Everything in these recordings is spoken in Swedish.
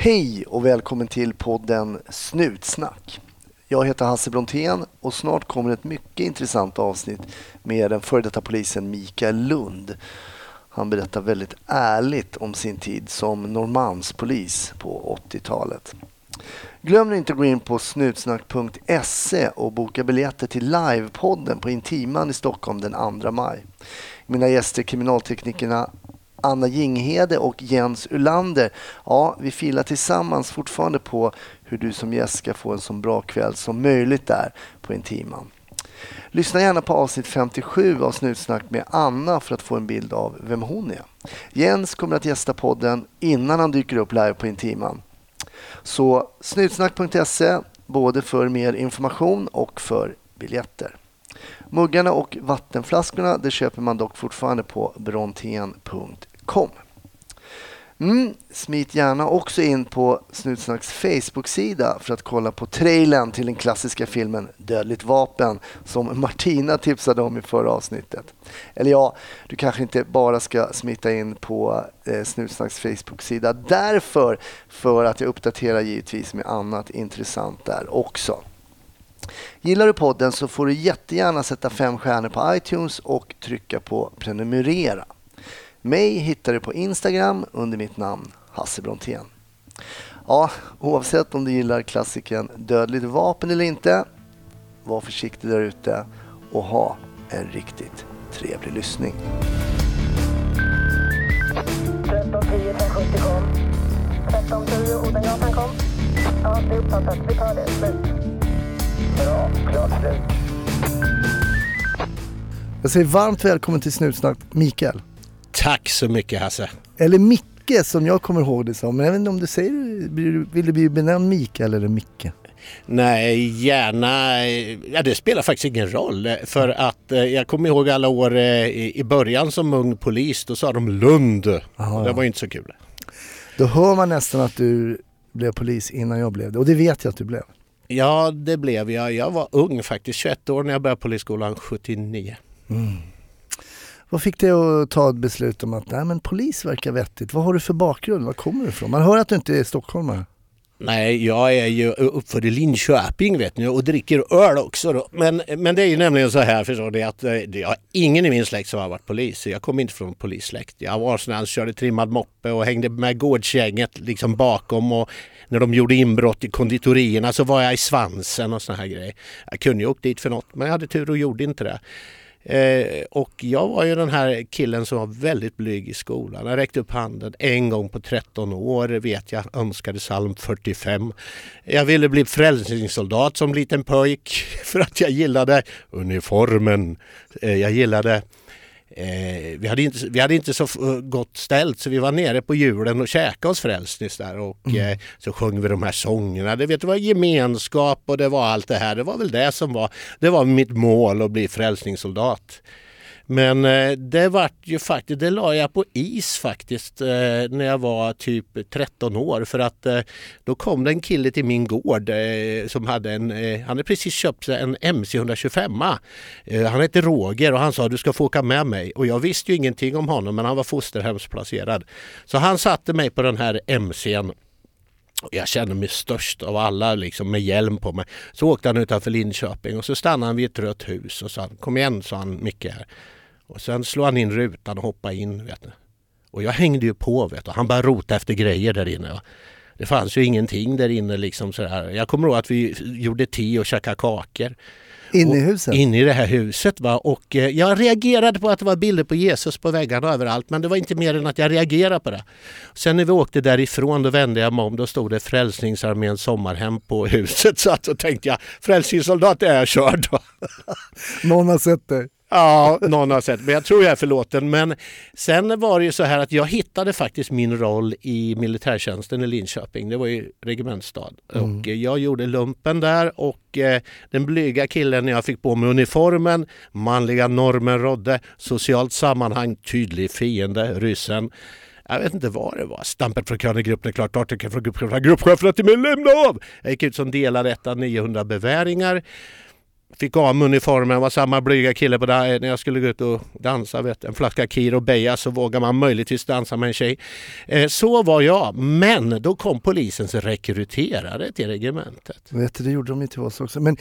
Hej och välkommen till podden Snutsnack. Jag heter Hasse Brontén och snart kommer ett mycket intressant avsnitt med den före detta polisen Mikael Lund. Han berättar väldigt ärligt om sin tid som Norrmalmspolis på 80-talet. Glöm inte att gå in på snutsnack.se och boka biljetter till livepodden på Intiman i Stockholm den 2 maj. Mina gäster kriminalteknikerna Anna Jinghede och Jens Ulander. Ja, vi filar tillsammans fortfarande på hur du som gäst ska få en så bra kväll som möjligt där på Intiman. Lyssna gärna på avsnitt 57 av Snutsnack med Anna för att få en bild av vem hon är. Jens kommer att gästa podden innan han dyker upp live på Intiman. Så snutsnack.se både för mer information och för biljetter. Muggarna och vattenflaskorna det köper man dock fortfarande på brontén.com. Mm, smit gärna också in på Snutsnacks Facebook-sida för att kolla på trailern till den klassiska filmen Dödligt vapen som Martina tipsade om i förra avsnittet. Eller ja, du kanske inte bara ska smita in på eh, Snutsnacks Facebook-sida därför för att jag uppdaterar givetvis med annat intressant där också. Gillar du podden så får du jättegärna sätta fem stjärnor på iTunes och trycka på prenumerera. Mig hittar du på Instagram under mitt namn Hasse Brontén. Ja, oavsett om du gillar klassiken Dödligt vapen eller inte, var försiktig där ute och ha en riktigt trevlig lyssning. 1310 1070 kom. 1310 Odengatan kom. Ja, det är uppfattat. Vi tar det. Slut. Bra. Klart slut. Jag säger varmt välkommen till Snutsnack Mikael. Tack så mycket Hasse. Eller Micke som jag kommer ihåg det som. Men jag vet inte om du säger, vill du bli benämnd Mikael eller Micke? Nej, gärna. Ja, det spelar faktiskt ingen roll. För att eh, jag kommer ihåg alla år eh, i, början som ung polis, då sa de Lund. Aha, det var inte så kul. Då hör man nästan att du blev polis innan jag blev det. Och det vet jag att du blev. Ja, det blev jag. Jag var ung faktiskt, 21 år när jag började polisskolan 79. Vad fick dig att ta ett beslut om att nej, men polis verkar vettigt? Vad har du för bakgrund? Var kommer du ifrån? Man hör att du inte är stockholmare. Nej, jag är ju uppfödd i Linköping vet ni och dricker öl också. Då. Men, men det är ju nämligen så här förstår ni att eh, jag har ingen i min släkt som har varit polis. Jag kommer inte från polissläkt. Jag var sån här körde trimmad moppe och hängde med gårdsgänget liksom bakom och när de gjorde inbrott i konditorierna så var jag i svansen och såna här grejer. Jag kunde ju åkt dit för något men jag hade tur och gjorde inte det. Eh, och jag var ju den här killen som var väldigt blyg i skolan. Jag räckte upp handen en gång på 13 år, vet jag, önskade psalm 45. Jag ville bli frälsningssoldat som liten pojk för att jag gillade uniformen. Eh, jag gillade Eh, vi, hade inte, vi hade inte så f- gott ställt så vi var nere på julen och käkade oss frälsnis där och eh, så sjöng vi de här sångerna. Det, vet, det var gemenskap och det var allt det här. Det var väl det som var, det var mitt mål att bli frälsningssoldat. Men eh, det vart ju faktiskt, det la jag på is faktiskt eh, när jag var typ 13 år för att eh, då kom det en kille till min gård som hade en, han hade precis köpt sig en MC 125. Han hette Roger och han sa du ska få åka med mig och jag visste ju ingenting om honom men han var fosterhemsplacerad. Så han satte mig på den här MCn Jag kände mig störst av alla liksom med hjälm på mig. Så åkte han utanför Linköping och så stannade han vid ett rött hus och sa kom igen sa han Micke här. Och sen slog han in rutan och hoppade in vet du. Och jag hängde ju på vet du. Han bara rota efter grejer där inne. va. Det fanns ju ingenting där inne liksom sådär. Jag kommer ihåg att vi gjorde te och käkade kakor. Inne i huset? Inne i det här huset. Va? Och eh, jag reagerade på att det var bilder på Jesus på väggarna överallt. Men det var inte mer än att jag reagerade på det. Sen när vi åkte därifrån då vände jag mig om. Då stod det Frälsningsarméns sommarhem på huset. Så att då tänkte jag frälsningssoldat är jag körd. Någon har sett dig? Ja, någon har sett. Men jag tror jag är förlåten. Men sen var det ju så här att jag hittade faktiskt min roll i militärtjänsten i Linköping. Det var ju regementsstad. Och eh, jag gjorde lumpen där och eh, den blyga killen när jag fick på mig uniformen, manliga normen rådde, socialt sammanhang, tydlig fiende, ryssen. Jag vet inte vad det var. Stampet från Krönegruppen är klart, artikeln från gruppchefen, gruppchefen till mig lämna av! Jag gick ut som delad ett av 900 beväringar. Fick av mig uniformen, var samma blyga kille på där när jag skulle gå ut och dansa. Vet, en flaska Kir och Beja så vågar man möjligtvis dansa med en tjej. Eh, så var jag, men då kom polisens rekryterare till regementet. Vet du, det gjorde de ju till oss också. Men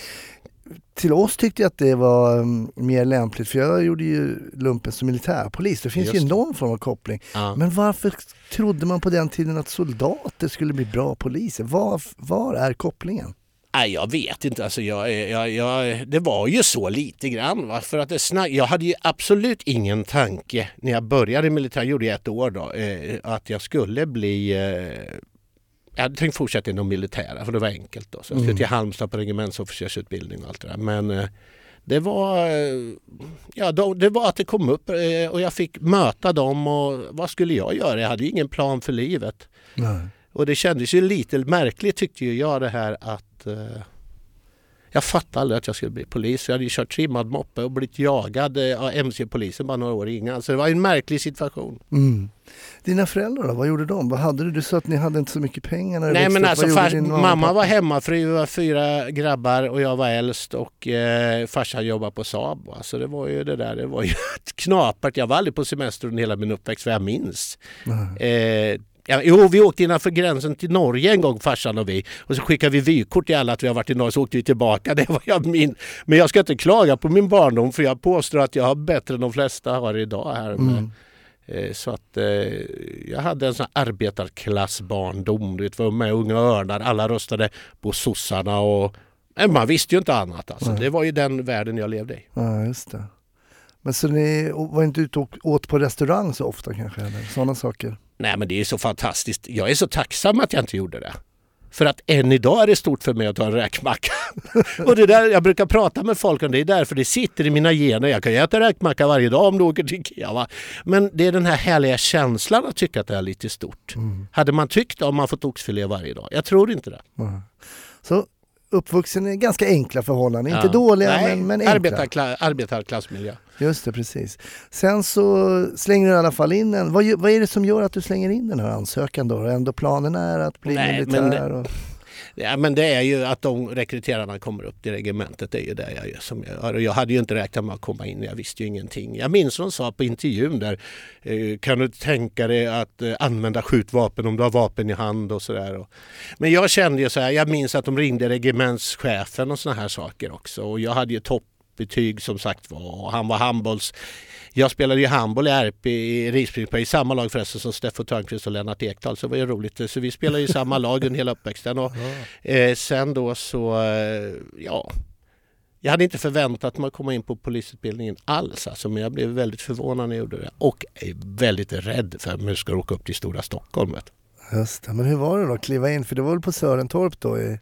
till oss tyckte jag att det var um, mer lämpligt för jag gjorde ju lumpen som militärpolis. Det finns Just ju det. någon form av koppling. Ja. Men varför trodde man på den tiden att soldater skulle bli bra poliser? Var, var är kopplingen? Nej, jag vet inte. Alltså, jag, jag, jag, det var ju så lite grann. Va? För att det snack, jag hade ju absolut ingen tanke när jag började i militär, gjorde jag ett år då, eh, att jag skulle bli eh, jag hade tänkt fortsätta inom militära för det var enkelt då. Så jag skulle Mm. till Halmstad på regementsofficersutbildning och allt det där. Men eh, det var, eh, ja, det var att det kom upp eh, och jag fick möta dem och vad skulle jag göra? Jag hade ju ingen plan för livet. Nej. Och det kändes ju lite märkligt tyckte ju jag det här att eh, jag fattade aldrig att jag skulle bli polis. Jag hade ju kört trimmad moppe och blivit jagad eh, av MC-polisen bara några år innan. Så det var en märklig situation. Mm. Dina föräldrar då, vad gjorde de? Vad hade du? Du sa att ni hade inte så mycket pengar när du Nej växte men upp. alltså fars, mamma var hemmafru, vi var fyra grabbar och jag var äldst och eh, farsan jobbade på Saab. Så det var ju det där, det var ju knapert. Jag var aldrig på semester under hela min uppväxt vad jag minns. Nej. Eh, ja, jo, vi åkte innanför gränsen till Norge en gång farsan och vi. Och så skickade vi vykort till alla att vi har varit i Norge så åkte vi tillbaka. Det var jag min. Men jag ska inte klaga på min barndom för jag påstår att jag har bättre än de flesta har idag här. Mm. Eh, Så att eh, jag hade en sån arbetarklassbarndom. Du vet, var med Unga Örnar. Alla röstade på sossarna och man visste ju inte annat. Alltså. Det var ju den världen jag levde i. Ja, just det. Men så ni var inte ute och åt på restaurang så ofta kanske? Eller? Sådana saker? Nej men det är så fantastiskt. Jag är så tacksam att jag inte gjorde det. För att än idag är det stort för mig att ta en räkmacka. och det där, jag brukar prata med folk om det, är därför det sitter i mina gener. Jag kan ju äta räkmacka varje dag om du åker till Ikea. Va? Men det är den här härliga känslan att tycka att det är lite stort. Mm. Hade man tyckt det om man fått oxfilé varje dag? Jag tror inte det. Ja. Så uppvuxen i ganska enkla förhållanden. Inte Ja. dåliga Nej, men, men enkla. arbetarkla, arbetarklassmiljö. Just det, precis. Sen så slänger du i alla fall in en... Vad, vad är det som gör att du slänger in den här ansökan då? Ändå planen är att bli Nej, militär? men- och... Ja, men det är ju att de rekryterarna kommer upp till regementet. Det är ju det jag gör. Som jag, gör. och jag hade ju inte räknat med att komma in. Jag visste ju ingenting. Jag minns de sa på intervjun där. Eh, kan du tänka dig att eh, använda skjutvapen om du har vapen i hand och sådär. Men jag kände ju så här. Jag minns att de ringde regementschefen och sådana här saker också. Och jag hade ju toppbetyg som sagt var. Och han var handbolls... Jag spelade ju handboll i RP i Risbrinksberg i samma lag förresten som Steffo Törnqvist och Lennart Ekdal. Så det var ju roligt. Så vi spelade i samma lag under hela uppväxten. Och Eh, sen då så, eh, ja. Jag hade inte förväntat mig att komma in på polisutbildningen alls alltså, men jag blev väldigt förvånad när jag gjorde det. Och väldigt rädd för att jag ska åka upp till stora Stockholm. Vet. Just det. Men hur var det då att kliva in? För det var väl på Sörentorp då i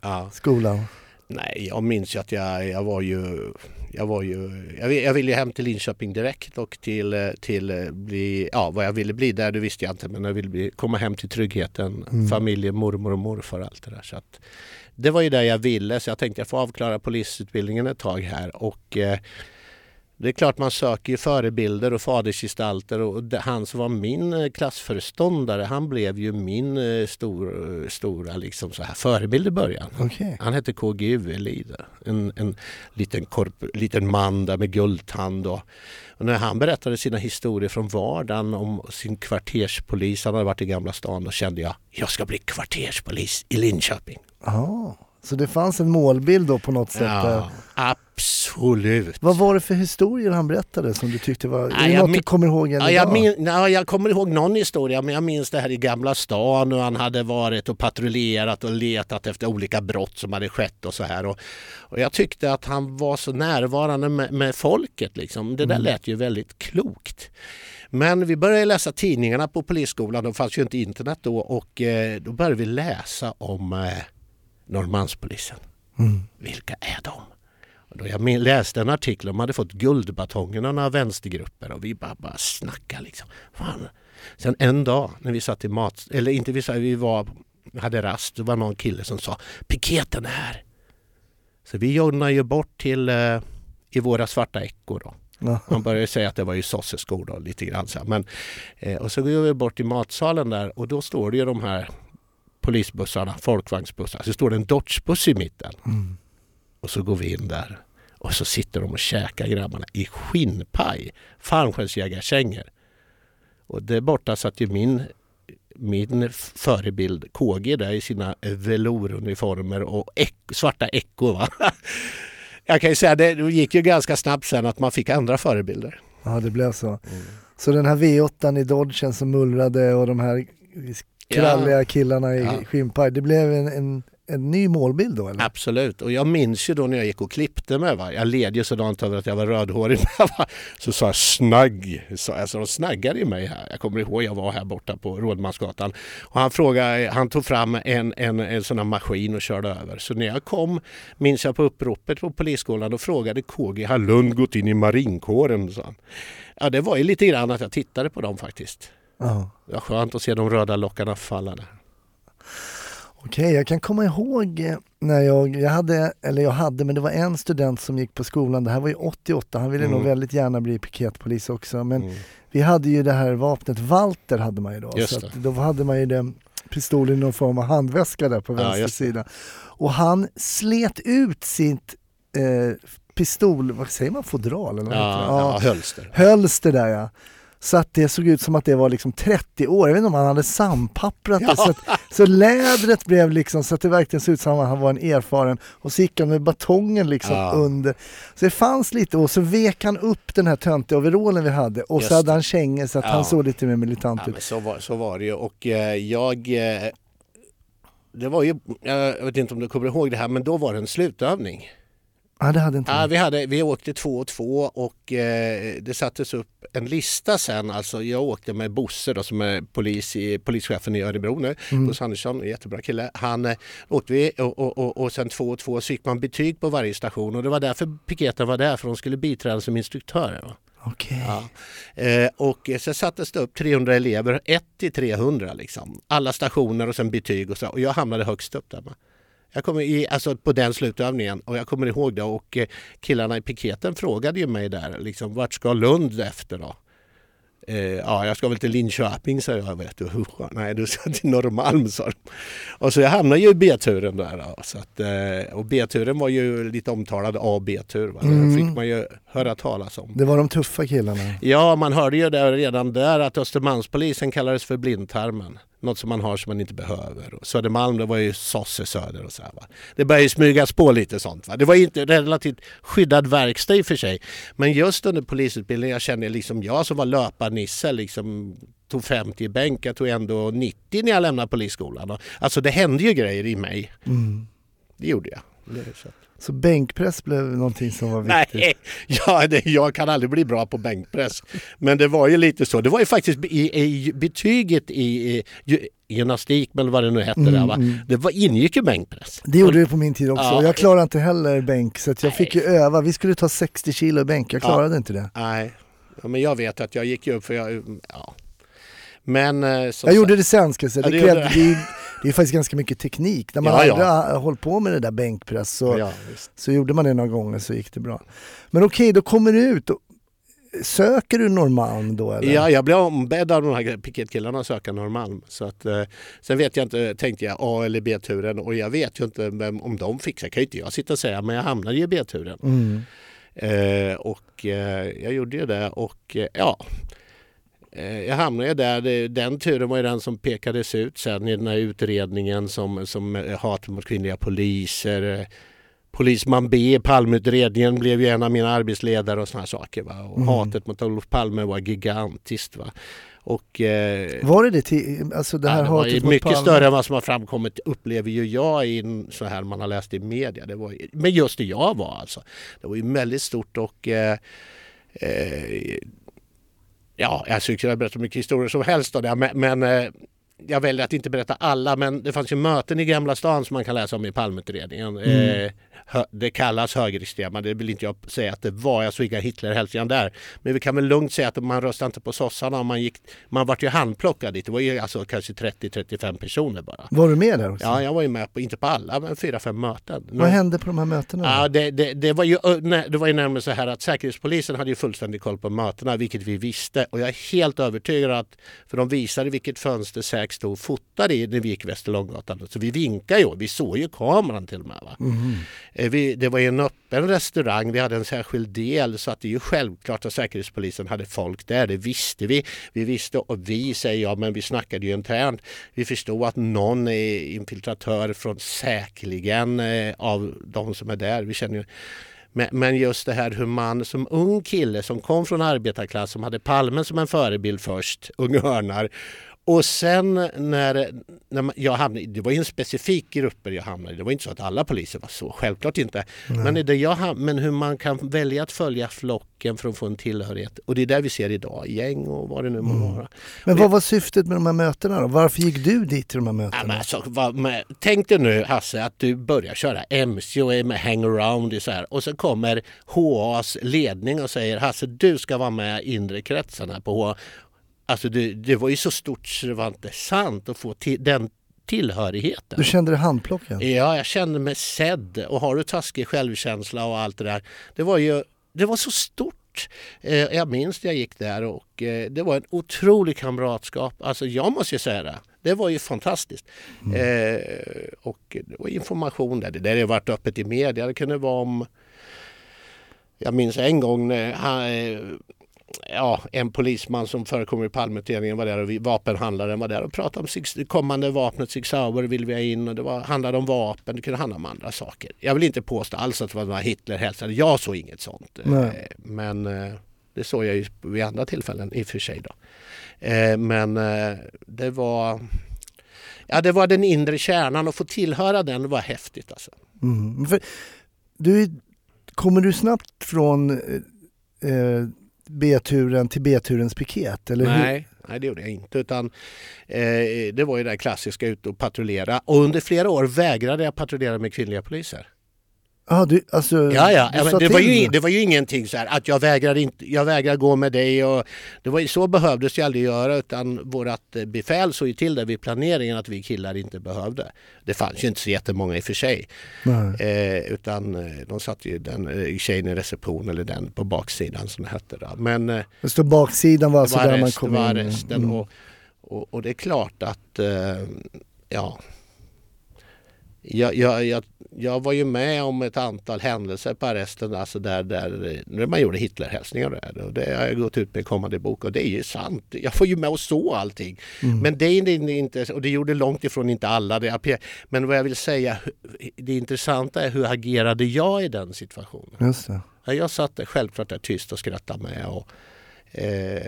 Ja. skolan? Nej, jag minns ju att jag, jag var ju... Jag, var ju jag, jag ville hem till Linköping direkt och till, eh, till eh, bli, ja, vad jag ville bli där det visste jag inte men jag ville bli, komma hem till tryggheten, Mm. familjen, mormor och morfar och allt det där. Så att, det var ju det jag ville så jag tänkte jag får avklara polisutbildningen ett tag här och eh, det är klart man söker ju förebilder och fadersgestalter och han som var min eh, klassföreståndare han blev ju min eh, stor, stora liksom så här förebild i början. Okej. Han hette KGU Elide. En, en liten, korp, liten man där med guldtand. Och, och när han berättade sina historier från vardagen om sin kvarterspolis, han hade varit i Gamla stan, då kände jag jag ska bli kvarterspolis i Linköping. Ja, så det fanns en målbild då på något sätt? Ja, absolut. Vad var det för historier han berättade som du tyckte var... Nej, är det jag något du min- kommer ihåg än Ja, idag? jag, min, ja, jag kommer ihåg någon historia men jag minns det här i Gamla stan och han hade varit och patrullerat och letat efter olika brott som hade skett och så här. Och, och jag tyckte att han var så närvarande med, med folket liksom. Det där Mm. lät ju väldigt klokt. Men vi började läsa tidningarna på polisskolan, då fanns ju inte internet då och eh, då började vi läsa om eh, Norrmalmspolisen. Mm. Vilka är de? Och då jag läste en artikel, de hade fått Guldbatongen av några vänstergrupper och vi bara, bara snackade liksom. Fan. Sen en dag när vi satt i mat, eller inte vi vi var, hade rast, det var någon kille som sa piketen är här. Så vi joggade ju bort till eh, i våra svarta eckor då. Man började säga att det var ju sosseskor då, lite grann så. Men, eh, och så går vi bort till matsalen där och då står det ju de här polisbussarna, folkvagnsbussar. Så står det en Dodgebuss i mitten. Mm. Och så går vi in där och så sitter de och käkar grabbarna i skinnpaj, fallskärmsjägarkängor. Och där borta satt ju min, min förebild KG där i sina velouruniformer och ek, svarta. Va? Jag kan ju säga det gick ju ganska snabbt sen att man fick andra förebilder. Ja, det blev så. Mm. Så den här V8 i Dodgen som mullrade och de här kralliga ja. killarna i ja. skinnpaj, det blev en, en en ny målbild då? Eller? Absolut, och jag minns ju då när jag gick och klippte mig. Va? Jag led ju sådant över att jag var rödhårig. så sa jag snagg, så, alltså de snaggade i mig här. Jag kommer ihåg jag var här borta på Rådmansgatan och han frågade, han tog fram en, en, en sån här maskin och körde över. Så när jag kom, minns jag på uppropet på polisskolan, och frågade KG, har Lund gått in i marinkåren? Så. Ja, det var ju lite grann att jag tittade på dem faktiskt. Ja. Det var skönt att se de röda lockarna falla där. Okej, okay, jag kan komma ihåg eh, när jag, jag hade, eller jag hade, men det var en student som gick på skolan, det här var ju 88, han ville mm. nog väldigt gärna bli piketpolis också, men mm. vi hade ju det här vapnet, Walter hade man ju då, just så då hade man ju den pistolen i någon form av handväska där på vänster ja, sida. Och han slet ut sitt eh, pistol, vad säger man, fodral? Eller ja, ja, hölster. Hölster där ja. Så att det såg ut som att det var liksom 30 år, jag vet inte om han hade sandpapprat det. Så, att, så lädret blev liksom så att det verkligen såg ut som att han var en erfaren och så gick han med batongen liksom ja. under. Så det fanns lite och så vek han upp den här töntiga overallen vi hade och Just så hade han kängor så att ja. han såg lite mer militant ja, ut. så, var, så var det ju och eh, jag eh, det var ju, jag vet inte om du kommer ihåg det här, men då var det en slutövning. Ja, det hade inte ja, vi, hade, vi åkte två och två och eh, det sattes upp en lista sen. Alltså, jag åkte med Bosse då, som är polis i, polischefen i Örebro nu. Mm. Bosse Andersson, jättebra kille. Han eh, åkte vi och, och, och, och sen två och två så fick man betyg på varje station och det var därför piketen var där för de skulle biträda som instruktörer. Okay. Ja. Eh, och så sattes det upp 300 elever, 1 till 300 liksom. Alla stationer och sen betyg och så. Och jag hamnade högst upp där. Med. Jag kommer i, alltså på den slutövningen och jag kommer ihåg det och eh, killarna i piketen frågade ju mig där liksom vart ska Lund efter då? Eh, ja, jag ska väl till Linköping, sa jag. Vet du. Nej, du ska till Norrmalm, sa de. Och så jag hamnade ju i B-turen där. Då, så att, eh, och B-turen var ju lite omtalad A och B-tur. Mm. Det fick man ju höra talas om. Det var de tuffa killarna. Ja, man hörde ju där, redan där att Östermalmspolisen kallades för blindtarmen något som man har som man inte behöver. Och Södermalm det var ju Sosse Söder och så här, va? Det började smygas på lite sånt. Va? Det var inte relativt skyddad verkstad i och för sig. Men just under polisutbildningen jag kände liksom jag som var löparnisse liksom tog 50 i bänk, jag tog ändå 90 när jag lämnade polisskolan. Alltså det hände ju grejer i mig. Mm. Det gjorde jag. Det så bänkpress blev någonting som var viktigt? Nej, ja, det, jag kan aldrig bli bra på bänkpress. Men det var ju lite så. Det var ju faktiskt i, i betyget i, i gymnastik eller vad det nu hette mm, där, va? Mm. det var, ingick ju bänkpress. Det gjorde det på min tid också. Ja. Jag klarade inte heller bänk så jag fick ju öva. Vi skulle ta 60 kilo bänk, jag klarade ja. inte det. Nej, ja, men jag vet att jag gick upp för jag, ja. Men, eh, jag gjorde det sen ska jag säga. Det, ja, det, det, det är faktiskt ganska mycket teknik. När man ja, aldrig har hållit på med det där bänkpress så, ja, så gjorde man det några gånger så gick det bra. Men okej, okay, då kommer du ut. Söker du Norrmalm då eller? Ja, jag blev ombedd av de här piketkillarna att söka Norrmalm. Så att, eh, sen vet jag inte, tänkte jag A eller B-turen och jag vet ju inte vem, om de fixar, kan ju inte jag sitta och säga, men jag hamnade i B-turen. Mm. Eh, och eh, jag gjorde ju det och eh, ja, jag hamnade där, den turen var ju den som pekades ut sen i den här utredningen som, som eh, hat mot kvinnliga poliser. Eh, polisman B i Palmeutredningen blev ju en av mina arbetsledare och sådana saker. Va? Och mm. hatet mot Olof Palme var gigantiskt. Va? Och, eh, var det det till, alltså det här ja, det hatet var mycket Palme? större än vad som har framkommit upplever ju jag i så här man har läst i media. Det var, men just det jag var alltså. Det var ju väldigt stort och eh, eh, ja, jag skulle kunna berätta mycket historier som helst om det, men, men eh, jag väljer att inte berätta alla, men det fanns ju möten i Gamla stan som man kan läsa om i Palmeutredningen. Mm. Eh, det kallas högerextrema, det vill inte jag säga att det var. Jag såg inga Hitlerhälsningar där. Men vi kan väl lugnt säga att man röstade inte på sossarna. Man, gick, man vart ju handplockad dit. Det var ju alltså kanske 30-35 personer bara. Var du med där också? Ja, jag var ju med på, inte på alla, men fyra, fem möten. Vad hände på de här mötena? Ja, det, det, det, var ju, det var ju nämligen så här att Säkerhetspolisen hade ju fullständig koll på mötena, vilket vi visste. Och jag är helt övertygad att, för de visade vilket fönster polisläck stod och fotade i när vi gick Västerlånggatan. Så vi vinkade ju, vi såg ju kameran till och med. Va? Eh, Vi, det var en öppen restaurang, vi hade en särskild del så att det är ju självklart att Säkerhetspolisen hade folk där, det visste vi. Vi visste, och vi säger jag, men vi snackade ju internt. Vi förstod att någon är infiltratör från säkerligen eh, av de som är där. Vi känner ju men, men just det här hur man som ung kille som kom från arbetarklass som hade Palme som en förebild först, Unga Örnar. Och sen när, när man, jag hamnade, det var ju en specifik grupper jag hamnade i. Det var inte så att alla poliser var så, självklart inte. Men, det jag, ham- men hur man kan välja att följa flocken för att få en tillhörighet. Och det är där vi ser idag, gäng och vad det nu må vara. Men vad var syftet med de här mötena då? Varför gick du dit till de här Ja, mötena? men alltså, vad, med, tänk dig nu Hasse att du börjar köra MC och är med hangaround så här och så kommer HAs ledning och säger Hasse du ska vara med i inre kretsen här på HA. Alltså det, det var ju så stort så det var inte sant att få till, den tillhörigheten. Du kände dig handplockad? Ja, jag kände mig sedd och har du taskig självkänsla och allt det där. Det var ju det var så stort. Eh, Jag minns när jag gick där och eh, det var en otrolig kamratskap. Alltså jag måste ju säga det. Det var ju fantastiskt. Eh, och det var information där. Det där har varit öppet i media. Det kunde vara om... Jag minns en gång när han, ja, en polisman som förekommer i Palmeutredningen var där och vi, vapenhandlaren var där och pratade om sig, kommande vapnet Sig Sauer vill vi ha in och det var, handlade om vapen, det kunde handla om andra saker. Jag vill inte påstå alls att det var några Hitler-hälsare, jag såg inget sånt. Eh, Nej. Men eh, det såg jag ju vid andra tillfällen i och för sig då. Eh, Men det var Ja, det var den inre kärnan och få tillhöra den var häftigt alltså. Mm. Du, kommer du snabbt från eh, B-turen till B-turens piket? Eller hur? Nej, det gjorde jag inte. Utan, eh, det var ju det klassiska ut och patrullera. Och under flera år vägrade jag patrullera med kvinnliga poliser. Ja, du, alltså, Ja, ja. ja det, var ju, då. det var ju ingenting så här att jag vägrar, inte, jag vägrar gå med dig. Och det var, så behövdes jag aldrig göra utan vårt eh, befäl såg ju till det vid planeringen att vi killar inte behövde. Det fanns ju inte så jättemånga i och för sig. Eh, utan eh, de satt ju den eh, tjejen i reception eller den på baksidan som det hette. Då. Men Det står baksidan var alltså där man kom det var in. arresten Mm. och, och, och det är klart att eh, ja jag, jag, jag, jag var ju med om ett antal händelser på arresten alltså där, där, där man gjorde Hitlerhälsningar och det, och det har jag gått ut med i kommande bok och det är ju sant. Jag får ju med och så allting. Mm. Men det är inte, och det gjorde långt ifrån inte alla. Det, men vad jag vill säga, det intressanta är hur agerade jag i den situationen? Just det. Ja, Jag satt där självklart där tyst och skrattade med och, eh,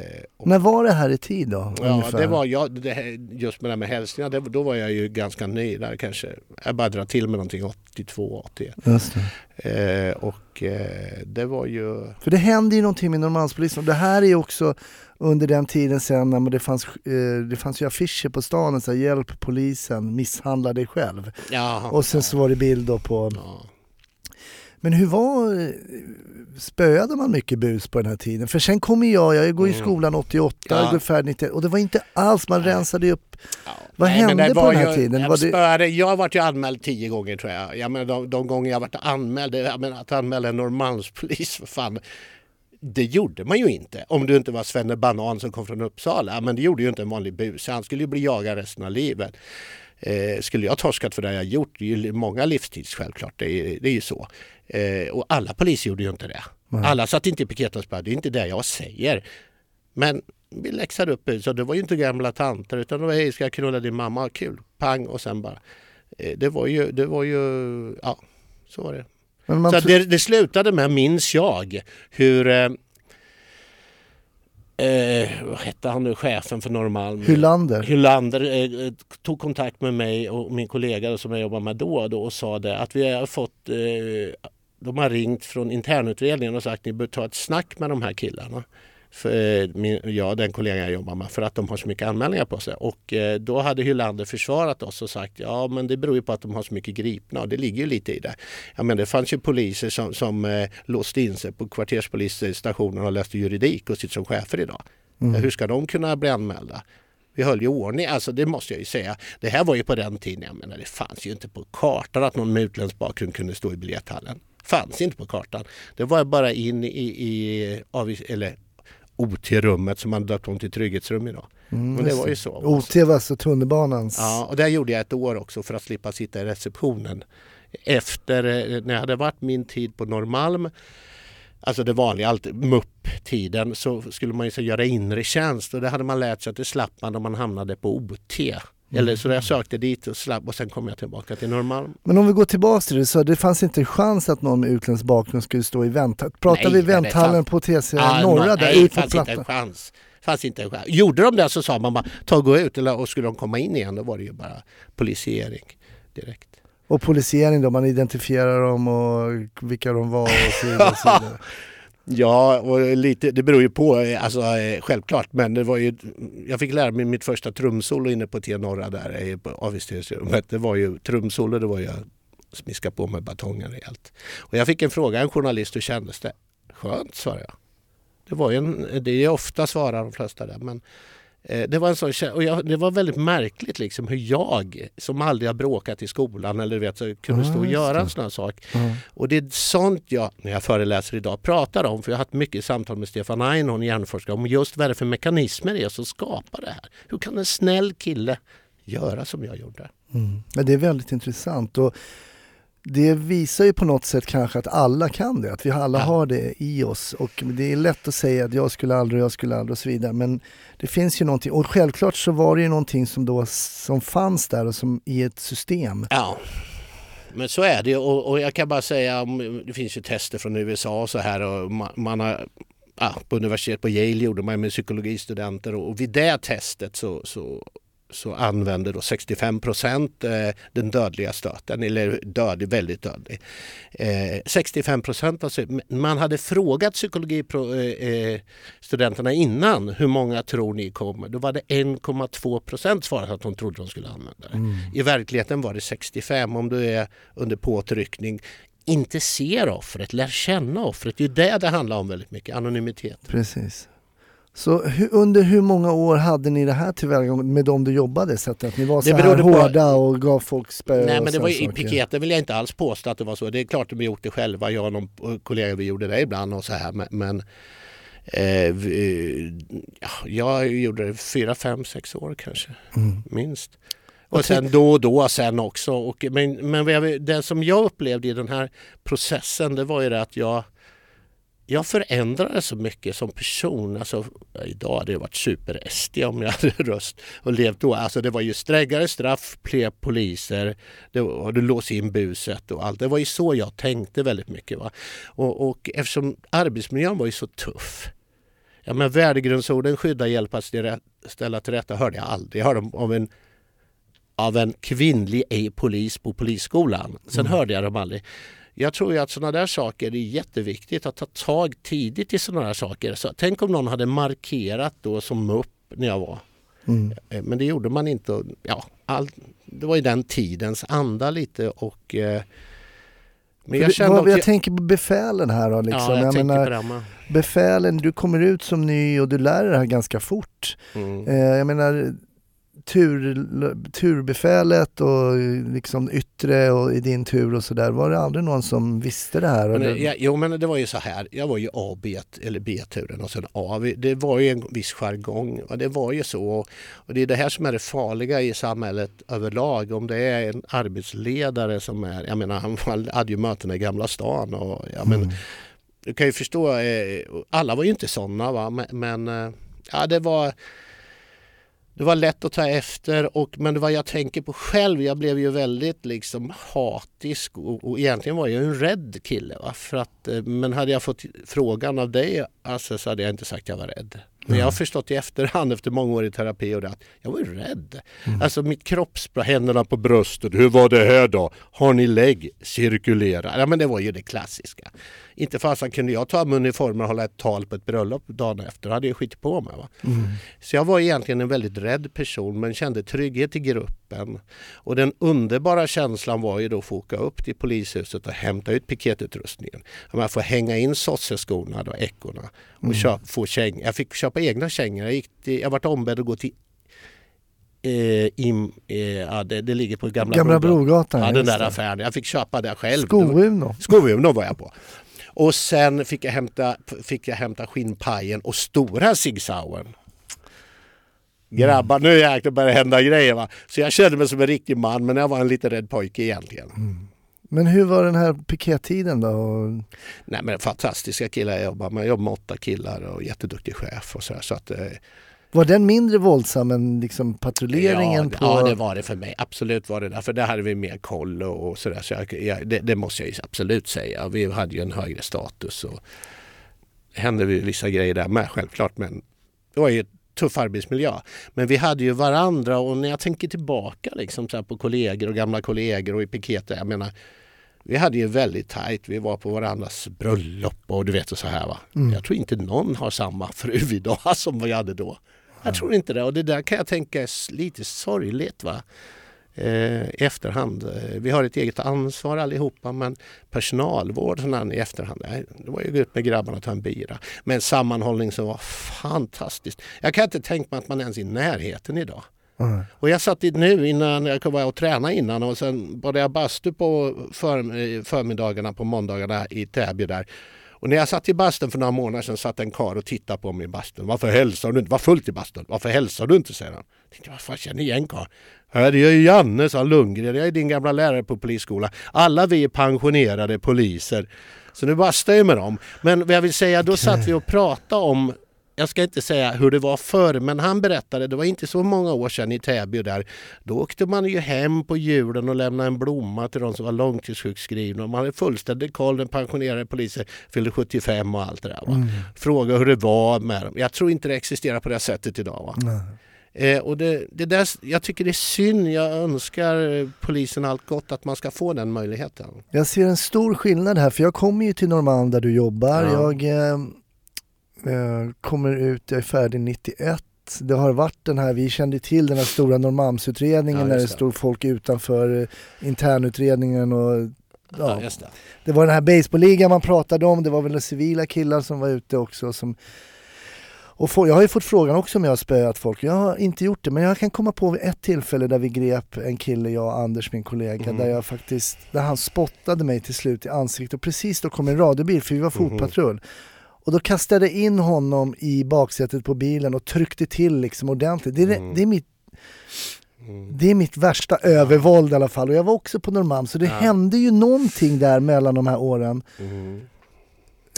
När var det här i tid då? Ja, ungefär? det var jag, det, här- just med det här med hälsningar, det, då var jag ju ganska ny där kanske. Jag bara drar till med någonting 82, 81. Just det. Eh, och eh, det var ju... För det hände ju någonting med Norrmalmspolisen. Det här är ju också under den tiden sen när det fanns, eh, det fanns ju affischer på stan, så här, hjälp polisen, misshandla dig själv. Ja, Och sen så var det bild då på... ja. Men hur var... Spöade man mycket bus på den här tiden? För sen kommer jag, jag går i Mm. skolan 88, Ja. jag går färdigt 91 och det var inte alls, man rensade upp. Ja. Vad Nej, hände på den här ju- tiden? Jag, Var det- spöade, jag har varit ju anmäld tio gånger tror jag. jag menar, de, de gånger jag varit anmäld, jag menar, att anmäla en Norrmalmspolis, för fan. Det gjorde man ju inte om du inte var Svenne Banan som kom från Uppsala. Men det gjorde ju inte en vanlig bus. Han skulle ju bli jagad resten av livet. Eh, skulle jag torskat för det jag gjort, det är ju många livstids självklart, det är, det är ju så. Eh, och alla poliser gjorde ju inte det. Alla satt inte i piketens det är inte det jag säger. Men vi läxade upp så det var ju inte gamla tanter utan det var hej ska jag knulla din mamma, kul, pang och sen bara. Eh, det var ju, det var ju, ja så var det. Så det, det slutade med, minns jag, hur eh, eh, vad hette han nu, chefen för Norrmalm? Hylander. Hylander eh, tog kontakt med mig och min kollega som jag jobbade med då, då och sa det att vi har fått eh, de har ringt från internutredningen och sagt att ni bör ta ett snack med de här killarna. För, eh, min, jag den kollegan jag jobbar med för att de har så mycket anmälningar på sig. Och eh, då hade Hylander försvarat oss och sagt ja men det beror ju på att de har så mycket gripna och det ligger ju lite i det. Ja, men det fanns ju poliser som, som eh, låste in sig på kvarterspolisstationen och läste juridik och sitter som chefer idag. Mm. Hur ska de kunna bli anmälda? Vi höll ju ordning, alltså det måste jag ju säga. Det här var ju på den tiden, jag menar det fanns ju inte på kartan att någon med utländsk bakgrund kunde stå i biljetthallen. Fanns inte på kartan. Det var bara in i, i eller OT-rummet som man döpt om till trygghetsrum idag. Mm, Men det var ju så. OT var alltså tunnelbanans... Ja, och där gjorde jag ett år också för att slippa sitta i receptionen. Efter, eh, när jag hade varit min tid på Norrmalm, alltså det vanliga, alltid MUP-tiden, så skulle man ju så göra inre tjänst och det hade man lärt sig att det slapp man om man hamnade på OT. Eller så jag sökte dit och slapp och sen kom jag tillbaka till Norrmalm. Men om vi går tillbaka till det, så det fanns inte en chans att någon med utländsk bakgrund skulle stå i vänthallen? Pratar vi det vänthallen på TC Ah, Norra man- där, nej, på fanns inte en Plattan? chans. fanns inte en chans. Gjorde de det så sa man bara ta och gå ut eller, och skulle de komma in igen då var det ju bara polisiering direkt. Och polisiering då, man identifierar dem och vilka de var och så vidare. Ja, och lite, det beror ju på, eh, alltså, eh, självklart. Men det var ju, jag fick lära mig mitt första trumsolo inne på T Norra där eh, på. Det var ju trumsolo, det var ju smiska på med batongen rejält. Och jag fick en fråga, en journalist, hur kändes det? Skönt, svarade jag. Det var ju en, det är ofta svarar de flesta där, men det var en sån och jag, det var väldigt märkligt liksom hur jag som aldrig har bråkat i skolan eller vet så kunde Ja, stå och göra en sån här sak. Ja. Och det är sånt jag, när jag föreläser idag, pratar om. För jag har haft mycket samtal med Stefan Einhorn, hjärnforskare, om just vad det är för mekanismer det är som skapar det här. Hur kan en snäll kille göra som jag gjorde? Mm. Men det är väldigt intressant. Och det visar ju på något sätt kanske att alla kan det, att vi alla Ja. har det i oss. Och det är lätt att säga att jag skulle aldrig, jag skulle aldrig och så vidare. Men det finns ju någonting, och självklart så var det ju någonting som då som fanns där och som i ett system. Ja, men så är det och, och jag kan bara säga, det finns ju tester från USA och så här och man, man har Ja, på universitet på Yale gjorde man med psykologistudenter och vid det testet så, så, så använde då 65 procent eh, den dödliga stöten, eller dödlig, väldigt dödlig. Eh, 65 procent, alltså, man hade frågat psykologistudenterna innan hur många tror ni kommer? Då var det 1,2 procent svarade att de trodde de skulle använda det. I verkligheten var det 65 om du är under påtryckning inte ser offret, lär känna offret. Det är det det handlar om väldigt mycket, anonymitet. Precis. Så under hur många år hade ni det här tillvägagångssättet med de du jobbade? Så att, ni var så här berodde på- hårda och gav folk spö Nej men det var ju, i piketen vill jag inte alls påstå att det var så. Det är klart att vi gjort det själva. Jag och någon kollega vi gjorde det ibland och så här. Men, men eh, vi, ja, jag gjorde det fyra, fem, sex år kanske. Mm. Minst. Och sen då och då sen också. Och, men men det som jag upplevde i den här processen det var ju det att jag jag förändrades så mycket som person. Alltså, idag hade jag varit super-SD om jag hade röst och levt då. Alltså, det var ju strängare straff, fler poliser, det var, du lås in buset och allt. Det var ju så jag tänkte väldigt mycket. Va? Och, och eftersom arbetsmiljön var ju så tuff. Ja, men värdegrundsorden skydda, hjälpa, ställa- till rätta hörde jag aldrig. Jag hörde om- en, av en kvinnlig ej-polis på polisskolan. Sen hörde jag dem aldrig. Jag tror ju att sådana där saker är jätteviktigt att ta tag tidigt i sådana där saker. Så, tänk om någon hade markerat då som upp när jag var. Mm. Eh, Men det gjorde man inte. Ja, all, det var ju den tidens anda lite och eh, men jag kände vad, jag också... tänker på befälen här då liksom. ja, jag, jag tänker menar, befälen, du kommer ut som ny och du lär dig det här ganska fort. Mm. Eh, jag menar tur, turbefälet och liksom yttre och i din tur och sådär. Var det aldrig någon som visste det här? Men, ja, jo men det var ju så här, jag var ju A, B eller B-turen och sen A. Det var ju en viss jargong och det var ju så. Och det är det här som är det farliga i samhället överlag. Om det är en arbetsledare som är, jag menar han hade ju mötena i Gamla stan och ja, men, Mm. du kan ju förstå, eh, alla var ju inte sådana va, men, men eh, ja det var det var lätt att ta efter och men var jag tänker på själv, jag blev ju väldigt liksom hatisk och, och egentligen var jag en rädd kille. Va? För att, eh, men hade jag fått frågan av dig alltså, så hade jag inte sagt att jag var rädd. Men jag har förstått i efterhand efter många år i terapi och det, att jag var rädd. Alltså mitt kroppsspråk, händerna på bröstet, hur var det här då? Har ni lägg? Cirkulera. Ja men det var ju det klassiska. Inte fasen kunde jag ta med uniformen och hålla ett tal på ett bröllop dagen efter. Då hade jag skitit på mig. Va? Så jag var egentligen en väldigt rädd person men kände trygghet i gruppen. Och den underbara känslan var ju då att få åka upp till polishuset och hämta ut piketutrustningen. Man får hänga in sosseskorna, då, ekorna och köpa, få käng. Jag fick köpa egna kängor. Jag, gick till, jag vart ombedd att gå till Eh, im, eh, ja, det, det ligger på Gamla, Gamla Brogatan. Ja, den där affären. Jag fick köpa det själv. Skouno. Skovuno var jag på. Och sen fick jag hämta, fick jag hämta skinnpajen och stora Sig Sauern. Grabbar, nu jäklar börjar det hända grejer va. Så jag kände mig som en riktig man men jag var en lite rädd pojke egentligen. Men hur var den här pikettiden då? Nej men fantastiska killar jag jobbar med. Jag jobbar med åtta killar och jätteduktig chef och sådär. Så att, eh, Var den mindre våldsam än liksom patrulleringen ja, på... ja det var det för mig. Absolut var det där. För där hade vi mer koll och, och sådär. Så jag, jag, det, det måste jag ju absolut säga. Vi hade ju en högre status och hände vissa grejer där med självklart. Men det var ju en tuff arbetsmiljö. Men vi hade ju varandra och när jag tänker tillbaka liksom så på kollegor och gamla kollegor och i piketer. Jag menar, vi hade ju väldigt tajt. Vi var på varandras bröllop och du vet och så här va. Jag tror inte någon har samma fru idag som vi hade då. Jag tror inte det och det där kan jag tänka är lite sorgligt va. Eh, I efterhand. Eh, Vi har ett eget ansvar allihopa men personalvård sån här i efterhand. Det var ju gå ut med grabbarna och ta en bira. Men sammanhållning som var fantastiskt. Jag kan inte tänka mig att man ens är i närheten idag. Ja. Och jag satt nu innan, jag var och tränade innan och sen bad jag bastu på för, förmiddagarna på måndagarna i Täby där. Och när jag satt i bastun för några månader sedan satt en kar och tittade på mig i bastun. Varför hälsar du inte? Var fullt i bastun. Varför hälsar du inte? säger han. Jag tänkte, vad fan känner igen karln? Ja, det är ju Janne, sa Lundgren. Jag är din gamla lärare på polisskola. Alla vi är pensionerade poliser. Så nu bastar jag med dem. Men vad jag vill säga, då satt vi och pratade om jag ska inte säga hur det var förr, men han berättade, det var inte så många år sedan i Täby där, då åkte man ju hem på julen och lämnade en blomma till de som var långtidssjukskrivna. Man hade fullständig koll, den pensionerade polisen fyllde 75 och allt det där. Va? Fråga hur det var med dem. Jag tror inte det existerar på det sättet idag. Eh, och det, det där, jag tycker det är synd, jag önskar polisen allt gott att man ska få den möjligheten. Jag ser en stor skillnad här för jag kommer ju till Norrmalm där du jobbar. Ja. Jag eh, kommer ut, jag är färdig 91. Det har varit den här, vi kände till den här stora Norrmalmsutredningen Ja, när det stod folk utanför eh, internutredningen och Ja, just det. det var den här baseballligan man pratade om, det var väl civila killar som var ute också som och få, jag har ju fått frågan också om jag har spöat folk. Jag har inte gjort det men jag kan komma på vid ett tillfälle där vi grep en kille, jag och Anders min kollega, Mhm. där jag faktiskt, där han spottade mig till slut i ansiktet och precis då kom en radiobil för vi var Mhm. fotpatrull. Och då kastade jag in honom i baksätet på bilen och tryckte till liksom ordentligt. Det är, Mm. det är mitt Mm. det är mitt värsta övervåld i alla fall och jag var också på Norrmalm så det Ja. hände ju någonting där mellan de här åren. Mm.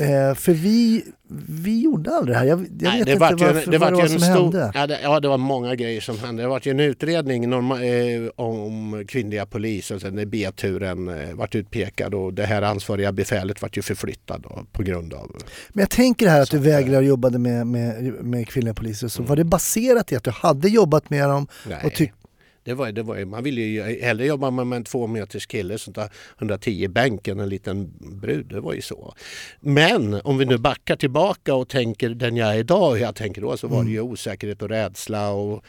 Eh, för vi, vi gjorde aldrig det här. Jag, jag Nej, vet det inte vart ju, varför, det vad det var som stor, hände. ja, det, ja, det var många grejer som hände. Det var ju en utredning norma, eh, om kvinnliga poliser. Sen när B-turen eh, vart utpekad och det här ansvariga befälet vart ju förflyttad då, på grund av... Men jag tänker här att du eh, vägrar jobbade med, med, med kvinnliga poliser. Så var det baserat i att du hade jobbat med dem? Nej. Och tyck- det var, det var, man ville ju hellre jobba med en två meters kille som tar 110 i bänken, en liten brud. Det var ju så. Men om vi nu backar tillbaka och tänker den jag är idag och jag tänker då så var det ju osäkerhet och rädsla och